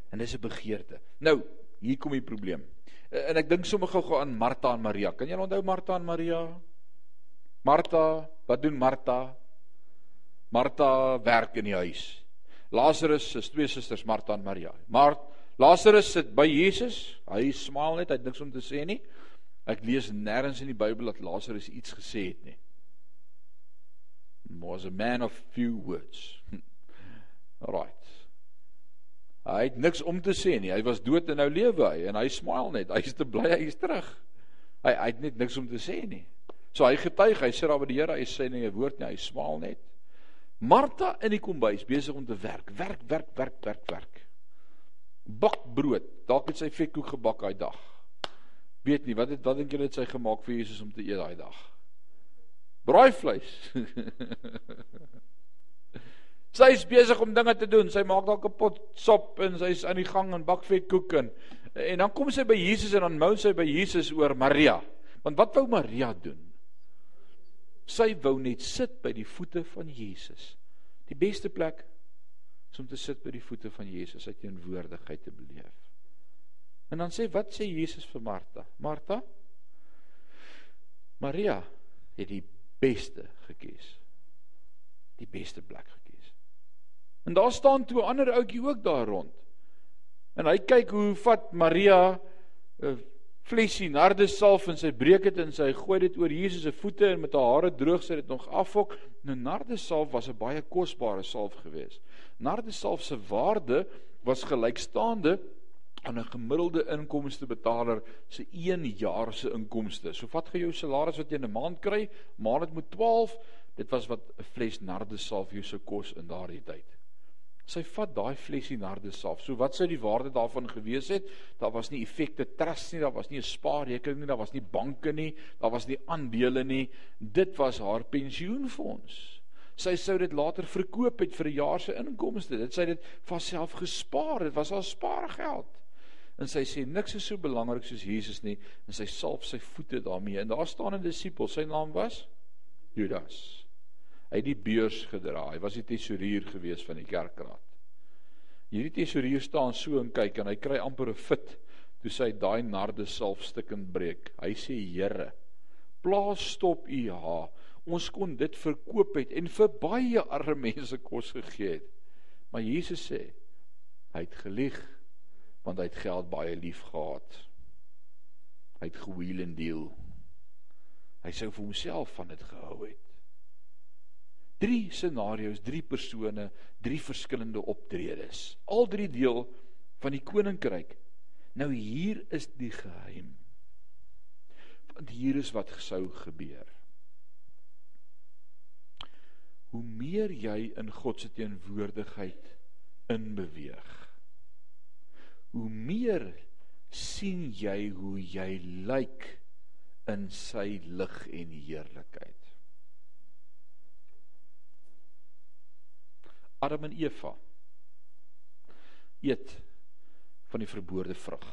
[SPEAKER 1] En dis 'n begeerte. Nou, hier kom die probleem. En ek dink sommer gou-gou aan Martha en Maria. Kan jy onthou Martha en Maria? Martha, wat doen Martha? Martha werk in die huis. Lazarus se twee susters Martha en Maria. Maar Lazarus sit by Jesus. Hy smaal net, hy het niks om te sê nie. Ek lees nêrens in die Bybel dat Lazarus iets gesê het nie. Was a man of few words. Alright. Hy het niks om te sê nie. Hy was dood en nou lewe hy en hy smaal net. Hy is te bly hy is terug. Hy hy het net niks om te sê nie. So hy getuig, hy sê daar by die Here, hy sê nie 'n woord nie, hy smaal net. Martha in die kombuis besig om te werk. Werk, werk, werk, werk, werk. Bak brood. Dalk het sy vetkoek gebak daai dag. Weet nie, wat het wat dink julle het sy gemaak vir Jesus om te eet daai dag? Braaivleis. sy is besig om dinge te doen. Sy maak dalk 'n pot sop en sy's aan die gang en bak vetkoek en en dan kom sy by Jesus en dan mou sy by Jesus oor Maria. Want wat wou Maria doen? Sy wou net sit by die voete van Jesus. Die beste plek is om te sit by die voete van Jesus, sy teenwoordigheid te beleef. En dan sê wat sê Jesus vir Martha? Martha Maria het die beste gekies. Die beste plek gekies. En daar staan toe 'n ander ouetjie ook daar rond. En hy kyk hoe vat Maria 'n flesie nardesalf en sy breek dit en sy gooi dit oor Jesus se voete en met haar hare droog sy dit nog afhok. Nou nardesalf was 'n baie kosbare salf geweest. Nardesalf se waarde was gelykstaande aan 'n gemiddelde inkomstebetaler se 1 jaar se inkomste. So vat gou jou salaris wat jy in 'n maand kry, maar dit moet 12, dit was wat 'n fles nardesalf jou sou kos in daardie tyd. Sy vat daai flesie nardesalf. So wat sou die waarde daarvan gewees het? Daar was nie effekte trust nie, daar was nie 'n spaarrekening nie, daar was nie banke nie, daar was nie aandele nie. Dit was haar pensioenfonds. Sy sou dit later verkoop het vir 'n jaar se inkomste. Dit sy dit vir haarself gespaar. Dit was haar spaargeld. En sy sê niks is so belangrik soos Jesus nie. En sy salf sy voete daarmee. En daar staan 'n disipel. Sy naam was Judas. Hy het die beurs gedra. Hy was die tesourier gewees van die kerkraad. Hierdie tesourier staan so en kyk en hy kry amper 'n fit toe sy daai narde salf stukkend breek hy sê Here plaas stop u ha ons kon dit verkoop het en vir baie arme mense kos gegee het maar Jesus sê hy het gelieg want hy het geld baie lief gehad. Hy het gewheel en deel. Hy sou vir homself van dit gehou het. Drie scenario's, drie persone, drie verskillende optredes. Al drie deel van die koninkryk. Nou hier is die geheim. Want hier is wat sou gebeur. Hoe meer jy in God se teenwoordigheid inbeweeg, hoe meer sien jy hoe jy lyk in sy lig en heerlikheid. Adam en Eva eet van die verboorde vrug.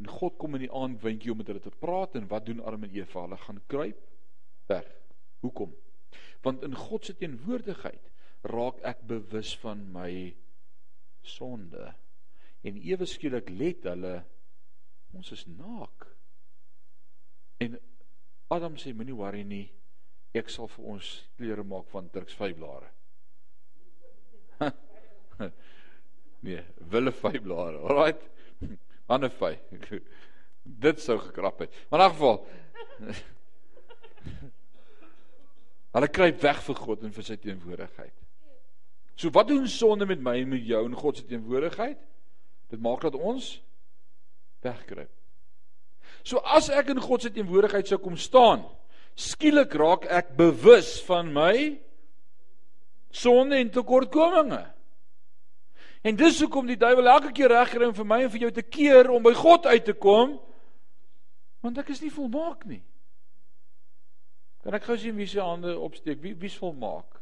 [SPEAKER 1] En God kom in die aand windjie om met hulle te praat en wat doen Adam en Eva? Hulle gaan kruip weg. Hoekom? Want in God se teenwoordigheid raak ek bewus van my sonde en ewe skielik let hulle ons is naak. En Adam sê moenie worry nie. Ek sal vir ons klere maak van Turks vyblare. nee, wille vyblare. Alraight. Ander vy. Dit sou gekrap het. Maar in 'n geval Hulle kruip weg vir God en vir sy teenwoordigheid. So wat doen sonde met my en met jou in God se teenwoordigheid? Dit maak dat ons wegkruip. So as ek in God se teenwoordigheid sou kom staan, skielik raak ek bewus van my sonde en tekortkominge. En dis hoekom die duiwel elke keer regkry om vir my en vir jou te keer om by God uit te kom, want ek is nie volmaak nie. Kan ek gou sien wie se hande opsteek? Wie wie's volmaak?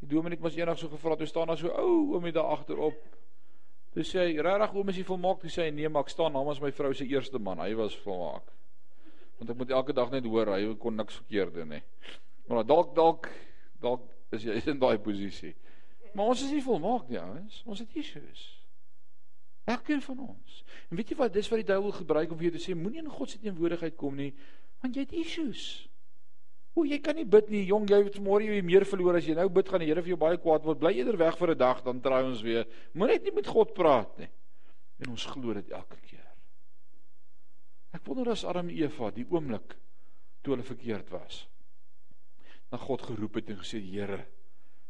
[SPEAKER 1] Die Dominiek was eendag so gevra, toe staan daar so ou oomie daar agterop. Toe sê hy, "Regtig oom, is jy volmaak?" Toe sê hy, "Nee, maar ek staan namens my vrou se eerste man. Hy was volmaak." Want ek moet elke dag net hoor hy kon niks verkeerd doen nie. Maar dalk dalk dalk is jy in daai posisie. Maar ons is nie volmaak nie, ouens. Ons het issues. Elkeen van ons. En weet jy wat? Dis wat die duiwel gebruik om vir jou te sê moenie in God se teenwoordigheid kom nie, want jy het issues. O, jy kan nie bid nie, jong, jy het môre jy meer verloor as jy nou bid gaan die Here vir jou baie kwaad word. Bly eerder weg vir 'n dag dan try ons weer. Moenie net nie met God praat nie. En ons glo dit elke keer. Ek wonder as arm Eva die oomblik toe hulle verkeerd was. Na God geroep het en gesê, "Here,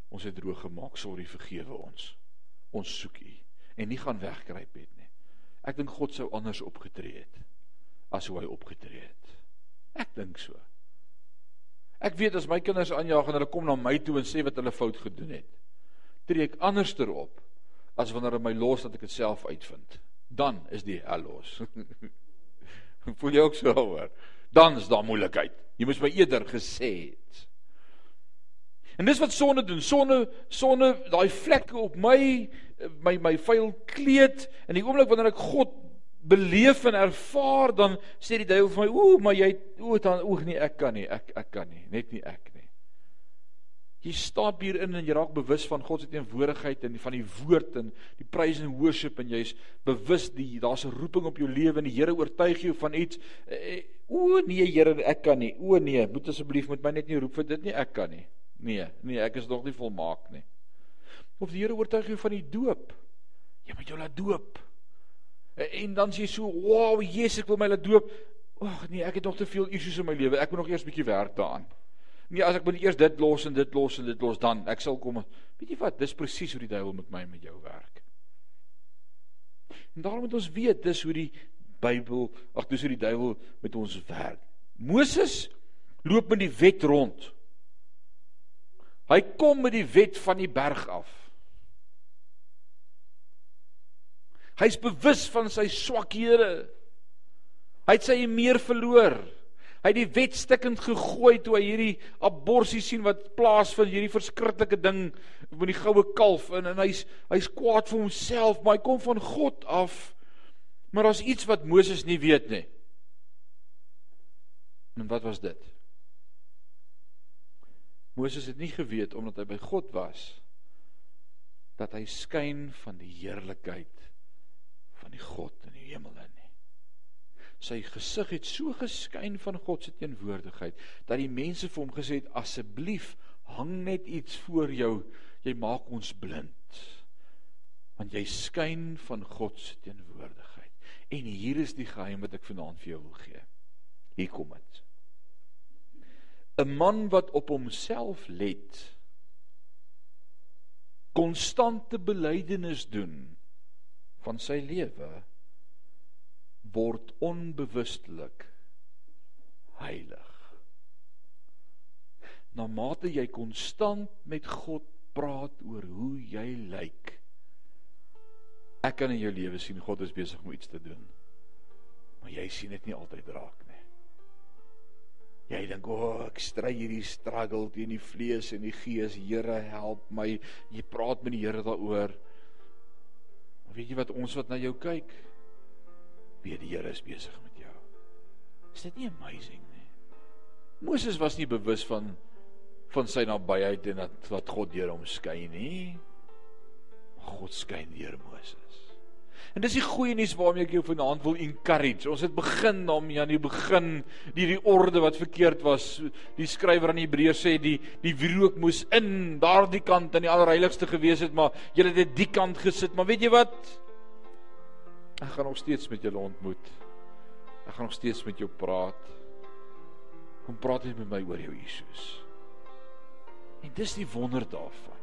[SPEAKER 1] ons het droog gemaak, sorry, vergewe ons. Ons soek U." En nie gaan wegkruip het nie. Ek dink God sou anders opgetree het as hoe hy opgetree het. Ek dink so. Ek weet as my kinders aanjaag en hulle kom na my toe en sê wat hulle fout gedoen het, tree ek anderster op as wanneer hulle my los dat ek dit self uitvind. Dan is die hel los. Voel jy ook so hoor? Dan is daar moeilikheid. Jy moes my eerder gesê het. En dis wat sonde doen. Sonde sonde daai vlekke op my my my vuil kleed in die oomblik wanneer ek God beleef en ervaar dan sê die duiwel vir my ooh maar jy o dan oog nee ek kan nie ek ek kan nie net nie ek nie. Jy stap hier in en jy raak bewus van God se teenwoordigheid en van die woord en die praise and worship en jy's bewus die daar's 'n roeping op jou lewe en die Here oortuig jou van iets. Eh, o nee Here ek kan nie. O nee moet asseblief met my net nie roep vir dit nie. Ek kan nie. Nee nee ek is nog nie volmaak nie. Of die Here oortuig jou van die doop. Jy moet jou laat doop En dan sê jy so, "Wow, Jesus, ek wil my laat doop." Ag nee, ek het nog te veel issues in my lewe. Ek moet nog eers 'n bietjie werk daaraan. Nee, as ek moet eers dit los en dit los en dit los dan, ek sal kom. Weet jy wat? Dis presies hoe die duiwel met my en met jou werk. En daarom moet ons weet dis hoe die Bybel, ag, dis hoe die duiwel met ons werk. Moses loop met die wet rond. Hy kom met die wet van die berg af. Hy's bewus van sy swakhede. Hy het sy meer verloor. Hy het die wet stikkend gegooi toe hy hierdie abortus sien wat plaasvind, hierdie verskriklike ding met die goue kalf en en hy's hy's kwaad vir homself, maar hy kom van God af. Maar daar's iets wat Moses nie weet nie. En wat was dit? Moses het nie geweet omdat hy by God was dat hy skyn van die heerlikheid van die God in die hemel in nie. Sy gesig het so geskyn van God se teenwoordigheid dat die mense vir hom gesê het asseblief hang net iets voor jou, jy maak ons blind. Want jy skyn van God se teenwoordigheid. En hier is die geheim wat ek vanaand vir jou wil gee. Hier kom dit. 'n Man wat op homself let konstante belydenis doen van sy lewe word onbewustelik heilig. Na mate jy konstant met God praat oor hoe jy lyk. Ek kan in jou lewe sien God is besig om iets te doen. Maar jy sien dit nie altyd raak nie. Jy dink, "O, oh, ek stry hierdie struggle teen die vlees en die gees. Here, help my." Jy praat met die Here daaroor. Maar weet jy wat ons wat na jou kyk, weet die Here is besig met jou. Is dit nie amazing nie? Moses was nie bewus van van sy nabyheid en dat wat God deur hom skyn nie. Maar God skyn deur Moses. En dis die goeie nuus waarmee ek jou vanaand wil encourage. Ons het begin daarmee aan die begin die die orde wat verkeerd was. Die skrywer aan die Hebreërs sê die die wierook moes in daardie kant in die allerheiligste gewees het, maar julle het dit die kant gesit. Maar weet jy wat? Ek gaan nog steeds met julle ontmoet. Ek gaan nog steeds met jou praat. Kom praat net met my oor jou Jesus. En dis die wonder daarvan.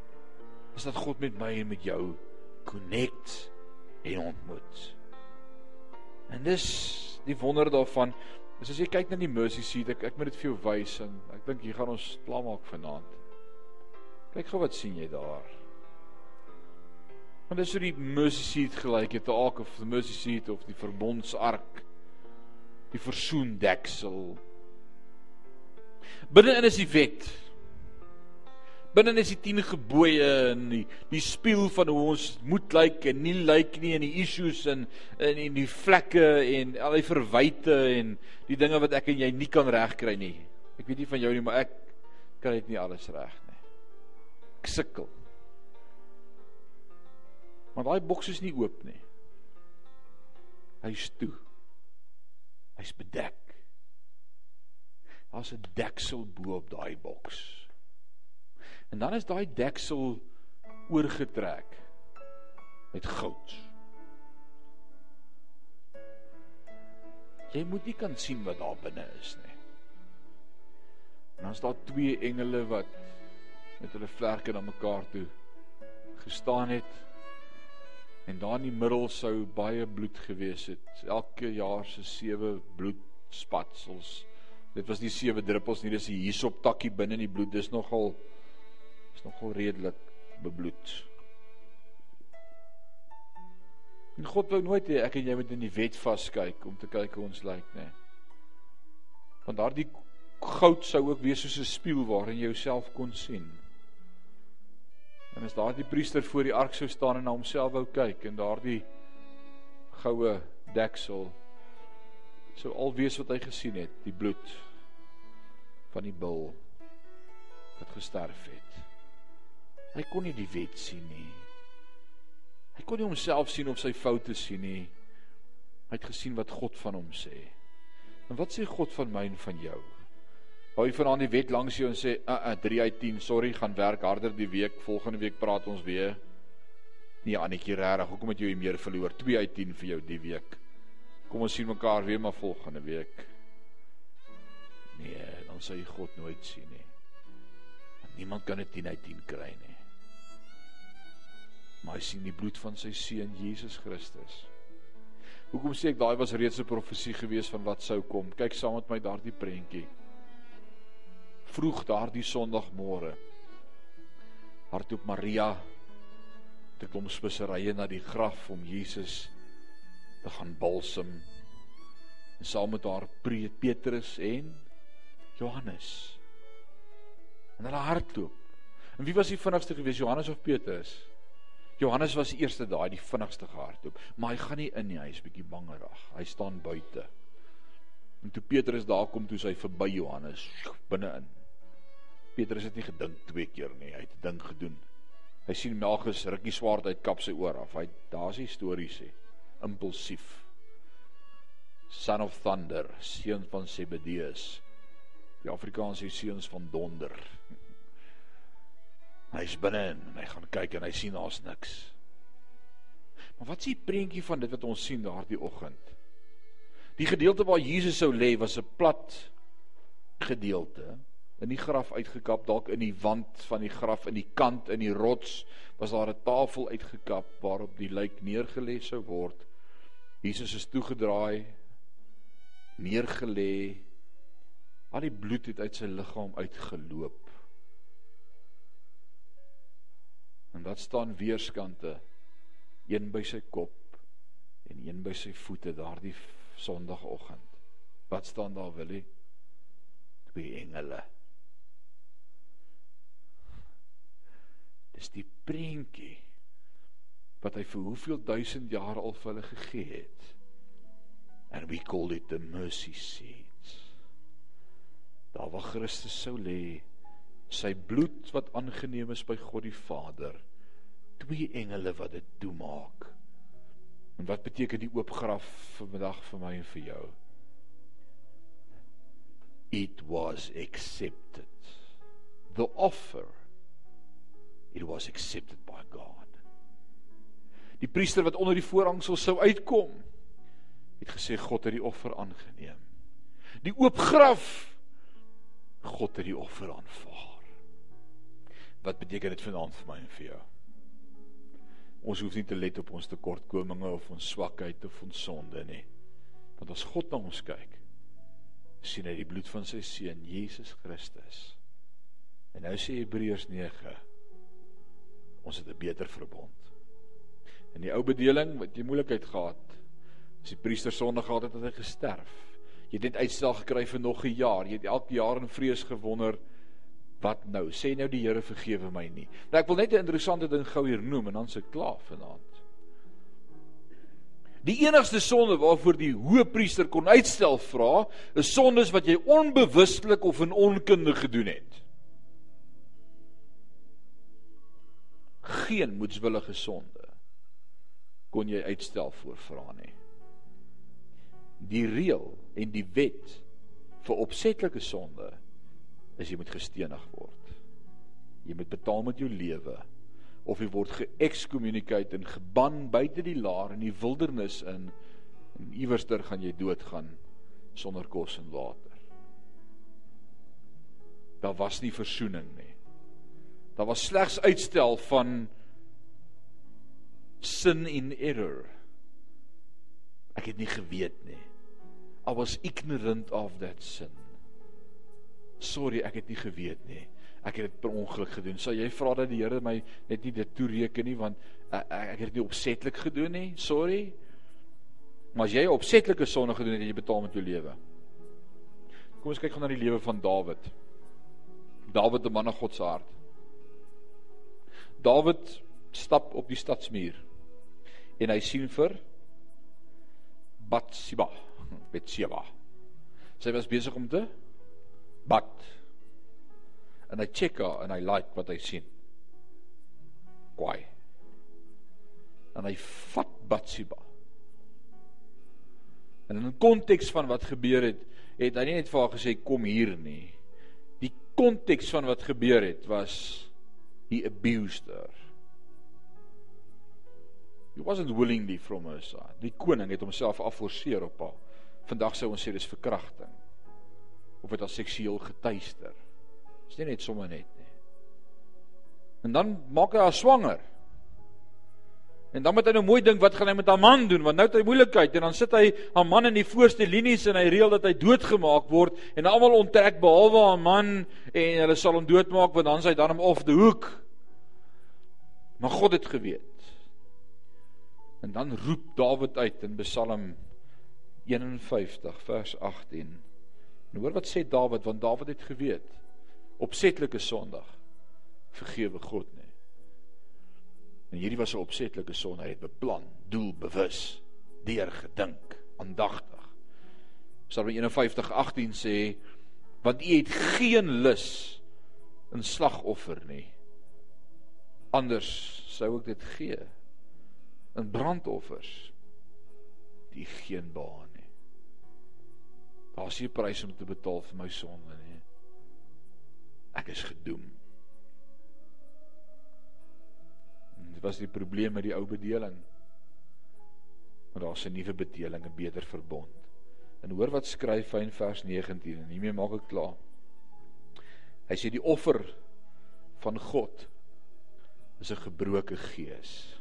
[SPEAKER 1] Is dat God met my en met jou connect en ontmoet. En dis die wonder daarvan. Is as jy kyk na die mercy seat, ek ek moet dit vir jou wys en ek dink hier gaan ons klaar maak vanaand. Kyk gou wat sien jy daar. Want dis so die mercy seat gelyk het, die ark of the mercy seat of die verbondsark. Die versoendeksel. Binne-in is die wet. Binne is die 10 gebooie en die die spieël van hoe ons moet lyk en nie lyk nie en die issues en en en die vlekke en al die verwyte en die dinge wat ek en jy nie kan regkry nie. Ek weet nie van jou nie, maar ek kan dit nie alles reg nie. Ek sukkel. Maar daai boks is nie oop nie. Hy's toe. Hy's bedek. Daar's 'n deksel bo op daai boks. En dan is daai deksel oorgetrek met goud. Jy moet nie kan sien wat daar binne is nie. En dan is daar twee engele wat met hulle vlerke na mekaar toe gestaan het. En daar in die middel sou baie bloed gewees het. Elke jaar se sewe bloedspatsels. Dit was nie sewe druppels nie, dis 'n hierop takkie binne in die bloed. Dis nogal is nogal redelik bebloed. En God wou nooit hê ek en jy moet in die wet vaskyk om te kyk hoe ons lyk, nê. Want daardie goud sou ook wees soos 'n spieël waarin jy jouself kon sien. En as daardie priester voor die ark sou staan en na homself wou kyk en daardie goue deksel sou al wees wat hy gesien het, die bloed van die bul wat gesterf het. Hy kon nie die wet sien nie. Hy kon nie homself sien of sy foute sien nie. Hy het gesien wat God van hom sê. En wat sê God van my en van jou? Hou jy vanaand die wet langs jou en sê, "Uh, uh 3 uit 10, sorry, gaan werk harder die week, volgende week praat ons weer." Nee, Annetjie, regtig, hoekom het jy meer verloor? 2 uit 10 vir jou die week. Kom ons sien mekaar weer maar volgende week. Nee, dan sal jy God nooit sien nie. Want niemand kan 'n 10 uit 10 kry nie maar hy sien die bloed van sy seun Jesus Christus. Hoekom sê ek daai was reeds 'n profesie gewees van wat sou kom? Kyk saam met my daardie prentjie. Vroeg daardie Sondagmôre hardloop Maria te kom speserye na die graf om Jesus te gaan balsem. En saam met haar Petrus en Johannes. En hulle hardloop. En wie was die vinnigste gewees, Johannes of Petrus? Johannes was die eerste daai die vinnigste gehardloop, maar hy gaan nie in nie, hy's bietjie bangerig. Hy staan buite. En toe Petrus daar kom, toe hy verby Johannes binne-in. Petrus het nie gedink twee keer nie, hy het 'n ding gedoen. Hy sien Malchus rukkie swaard uit kap sy oor af. Hy daar's die storie sê. Impulsief. Son of thunder, seun van Zebedeus. Die Afrikaanse seuns van donder. Hy's binne en hy gaan kyk en hy sien daar's niks. Maar wat is die prentjie van dit wat ons sien daardie oggend? Die gedeelte waar Jesus sou lê was 'n plat gedeelte in die graf uitgekap, dalk in die wand van die graf in die kant in die rots was daar 'n tafel uitgekap waarop die lijk neergelê sou word. Jesus is toegedraai, neergelê. Al die bloed het uit sy liggaam uitgeloop. En wat staan weerskante? Een by sy kop en een by sy voete daardie Sondagoggend. Wat staan daar Willie? Twee engele. Dis die prentjie wat hy vir hoeveel duisend jaar al vir hulle gegee het. And we call it the mercy seat. Daar waar Christus sou lê sy bloed wat aangeneem is by God die Vader. Twee engele wat dit toemaak. En wat beteken die oop graf vandag vir my en vir jou? It was accepted. The offer it was accepted by God. Die priester wat onder die voorhangsel sou uitkom het gesê God het die offer aangeneem. Die oop graf God het die offer aanvaar Wat beteken dit vanaand vir my en vir jou? Ons hoef nie te let op ons tekortkominge of ons swakheid of ons sonde nie. Want as God na ons kyk, sien hy die bloed van sy seun Jesus Christus. En nou sê Hebreërs 9, ons het 'n beter verbond. In die ou bedeling wat jy moeilikheid gehad, as die priester sonde gehad het, het hy gesterf. Jy het net uitstel gekry vir nog 'n jaar. Jy het elke jaar in vrees gewonder, wat nou? Sê nou die Here vergewe my nie. Nou ek wil net 'n interessante ding gou hier noem en dan se klaar vanaand. Die enigste sonde waarvoor die hoëpriester kon uitstel vra, is sondes wat jy onbewustelik of in onkunde gedoen het. Geen moedswillige sonde kon jy uitstel voor vra nie. Die reël en die wet vir opsetlike sonde is jy moet gestenig word. Jy moet betaal met jou lewe of jy word geëkskommunikate en geban buite die laar in die wildernis in en iewerster gaan jy doodgaan sonder kos en water. Daar was nie verzoening nie. Daar was slegs uitstel van sin in error. Ek het nie geweet nie. I was ignorant of that sin sorry, ek het nie geweet nie. Ek het dit per ongeluk gedoen. Sal jy vra dat die Here my net nie dit toereken nie want ek, ek, het dit nie opsetlik gedoen nie. Sorry. Maar as jy opsetlike sonde gedoen het, jy betaal met jou lewe. Kom ons kyk gou na die lewe van Dawid. Dawid, 'n man na God se hart. Dawid stap op die stadsmuur en hy sien vir Batsheba, Batsheba. Sy was besig om te bad. En hy check haar en hy like wat hy sien. Kwaai. En hy vat Batsheba. En in 'n konteks van wat gebeur het, het hy nie net vir haar gesê kom hier nie. Die konteks van wat gebeur het was he abused her. He wasn't willingly from her side. Die koning het homself afforceer op haar. Vandag sou ons sê dis verkrachting of het as seksueel getuister. Dis nie net sommer net nie. En dan maak hy haar swanger. En dan moet hy nou mooi dink wat gaan hy met haar man doen want nou het hy moeilikheid en dan sit hy haar man in die voorste linies en hy reël dat hy doodgemaak word en almal onttrek behalwe haar man en hulle sal hom doodmaak want dan is hy dan om off the hook. Maar God het geweet. En dan roep Dawid uit in Psalm 51 vers 18 En hoor wat sê Dawid want Dawid het geweet opsetlike sondig vergewe God nie. En hierdie was 'n opsetlike sonde, hy het beplan, doelbewus, deurgedink, aandagtig. Psalm 51:18 sê want u het geen lus in slagoffer nie. Anders sou ek dit gee in brandoffers die geen baan Daar's nie 'n prys om te betaal vir my sonde nie. Ek is gedoem. En dit was die probleem met die ou bedeling. Maar daar's 'n nuwe bedeling, 'n beter verbond. En hoor wat skryf hy in vers 19 en hiermee maak ek klaar. Hy sê die offer van God is 'n gebroke gees.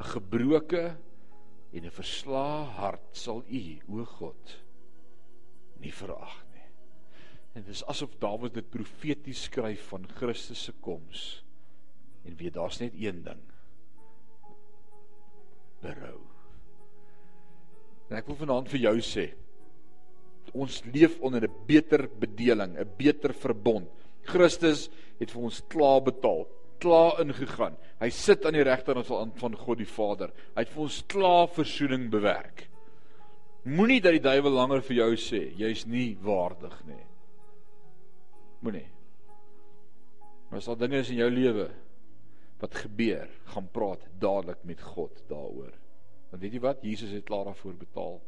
[SPEAKER 1] 'n Gebroke en 'n verslae hart sal U, o God, nie verag nie. En dit is asof Dawid dit profeties skryf van Christus se koms. En weet daar's net een ding. Berou. En ek wil vanaand vir jou sê ons leef onder 'n beter bedeling, 'n beter verbond. Christus het vir ons klaar betaal, klaar ingegaan. Hy sit aan die regterkant van God die Vader. Hy het vir ons klaar verzoening bewerk. Moenie dat die duiwel langer vir jou sê jy's nie waardig nie. Moenie. Maar as daar dinge is in jou lewe wat gebeur, gaan praat dadelik met God daaroor. Want weet jy wat? Jesus het klaar daarvoor betaal.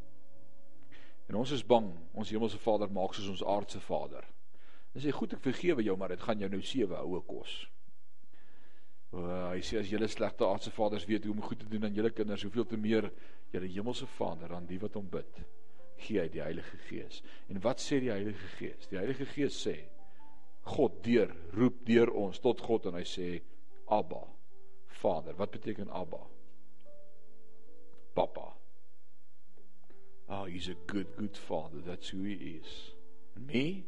[SPEAKER 1] En ons is bang, ons hemelse Vader maak soos ons aardse Vader. Hy sê goed ek vergewe jou, maar dit gaan jou nou sewe houe kos. Uh, hy sê as julle slegte aardse vaders weet hoe om goed te doen aan julle kinders, hoeveel te meer julle hemelse Vader aan die wat hom bid, gee hy die Heilige Gees. En wat sê die Heilige Gees? Die Heilige Gees sê God deur, roep deur ons tot God en hy sê Abba, Vader. Wat beteken Abba? Papa. Oh, he's a good good father. That's who he is. And me?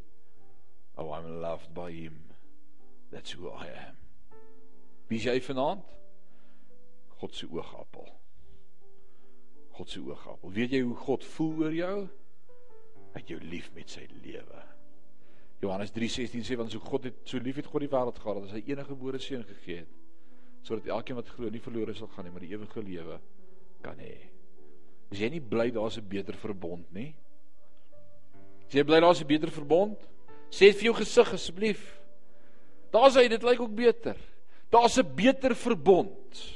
[SPEAKER 1] Oh, I'm loved by him. That's who I am. Wie is jy vanaand? God se oogappel. God se oogappel. Weet jy hoe God voel oor jou? Hy het jou lief met sy lewe. Johannes 3:16 sê want so God het so lief het God die wêreld gehad dat hy sy enige gebore seun gegee het sodat elkeen wat glo nie verlore sal gaan nie, maar die ewige lewe kan hê. Is jy nie bly daar's 'n beter verbond nie? Is jy bly daar's 'n beter verbond? Sê dit vir jou gesig asseblief. Daar's hy, dit lyk ook beter. Daar's 'n beter verbond.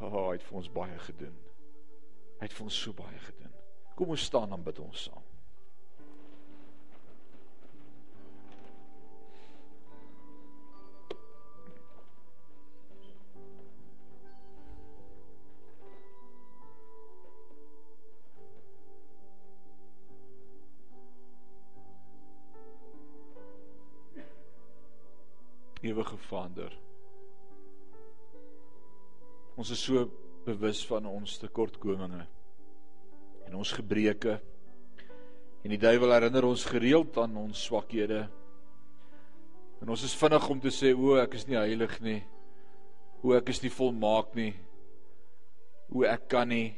[SPEAKER 1] O, oh, hy het vir ons baie gedoen. Hy het vir ons so baie gedoen. Kom ons staan dan bid ons saam. Ewige Vader. Ons is so bewus van ons tekortkominge en ons gebreke. En die duiwel herinner ons gereeld aan ons swakhede. En ons is vinnig om te sê o, ek is nie heilig nie. O, ek is nie volmaak nie. O, ek kan nie.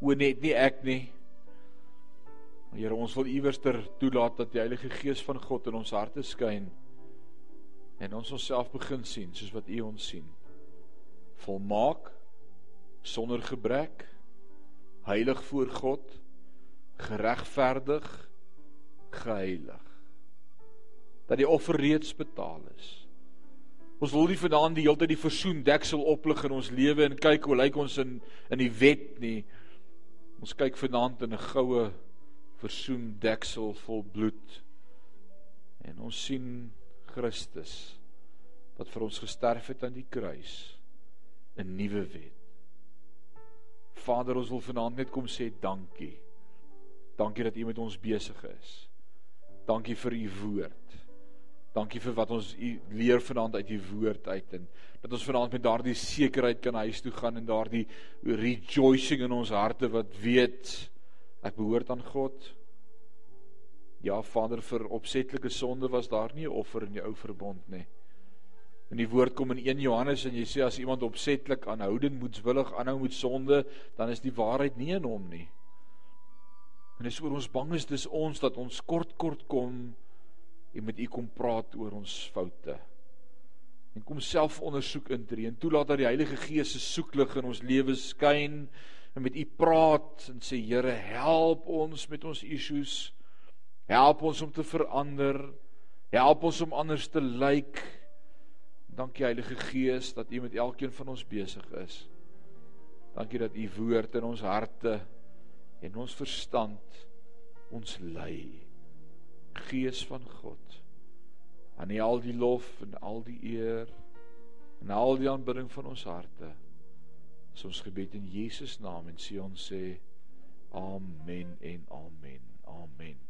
[SPEAKER 1] O, net nie ek nie. Maar Here, ons wil iewerster toelaat dat die Heilige Gees van God in ons harte skyn en ons onsself begin sien soos wat U ons sien. Volmaak sonder gebrek, heilig voor God, geregverdig, geheilig. Dat die offer reeds betaal is. Ons wil nie vanaand die hele tyd die versoen deksel oplig in ons lewe en kyk hoe lyk ons in in die wet nie. Ons kyk vanaand in 'n goue versoen deksel vol bloed. En ons sien Christus wat vir ons gesterf het aan die kruis 'n nuwe wet. Vader, ons wil vanaand net kom sê dankie. Dankie dat U met ons besig is. Dankie vir U woord. Dankie vir wat ons U leer vanaand uit U woord uit en dat ons vanaand met daardie sekerheid kan huis toe gaan en daardie rejoicing in ons harte wat weet ek behoort aan God. Ja Vader vir opsetlike sonde was daar nie 'n offer in die ou verbond nie. In die woord kom in 1 Johannes en jy sê as iemand opsetlik aanhoudend moetswillig aanhou met sonde, dan is die waarheid nie in hom nie. En dis oor ons bang is dis ons dat ons kort kort kom en met u kom praat oor ons foute. En kom self ondersoek intree en toelaat dat die Heilige Gees se soeklig in ons lewens skyn en met u praat en sê Here help ons met ons issues Help ons om te verander. Help ons om anders te lyk. Dankie Heilige Gees dat U met elkeen van ons besig is. Dankie dat U woord in ons harte en ons verstand ons lei. Gees van God. Aan U al die lof en al die eer en al die aanbidding van ons harte. Is ons gebed in Jesus naam en sê ons sê amen en amen. Amen.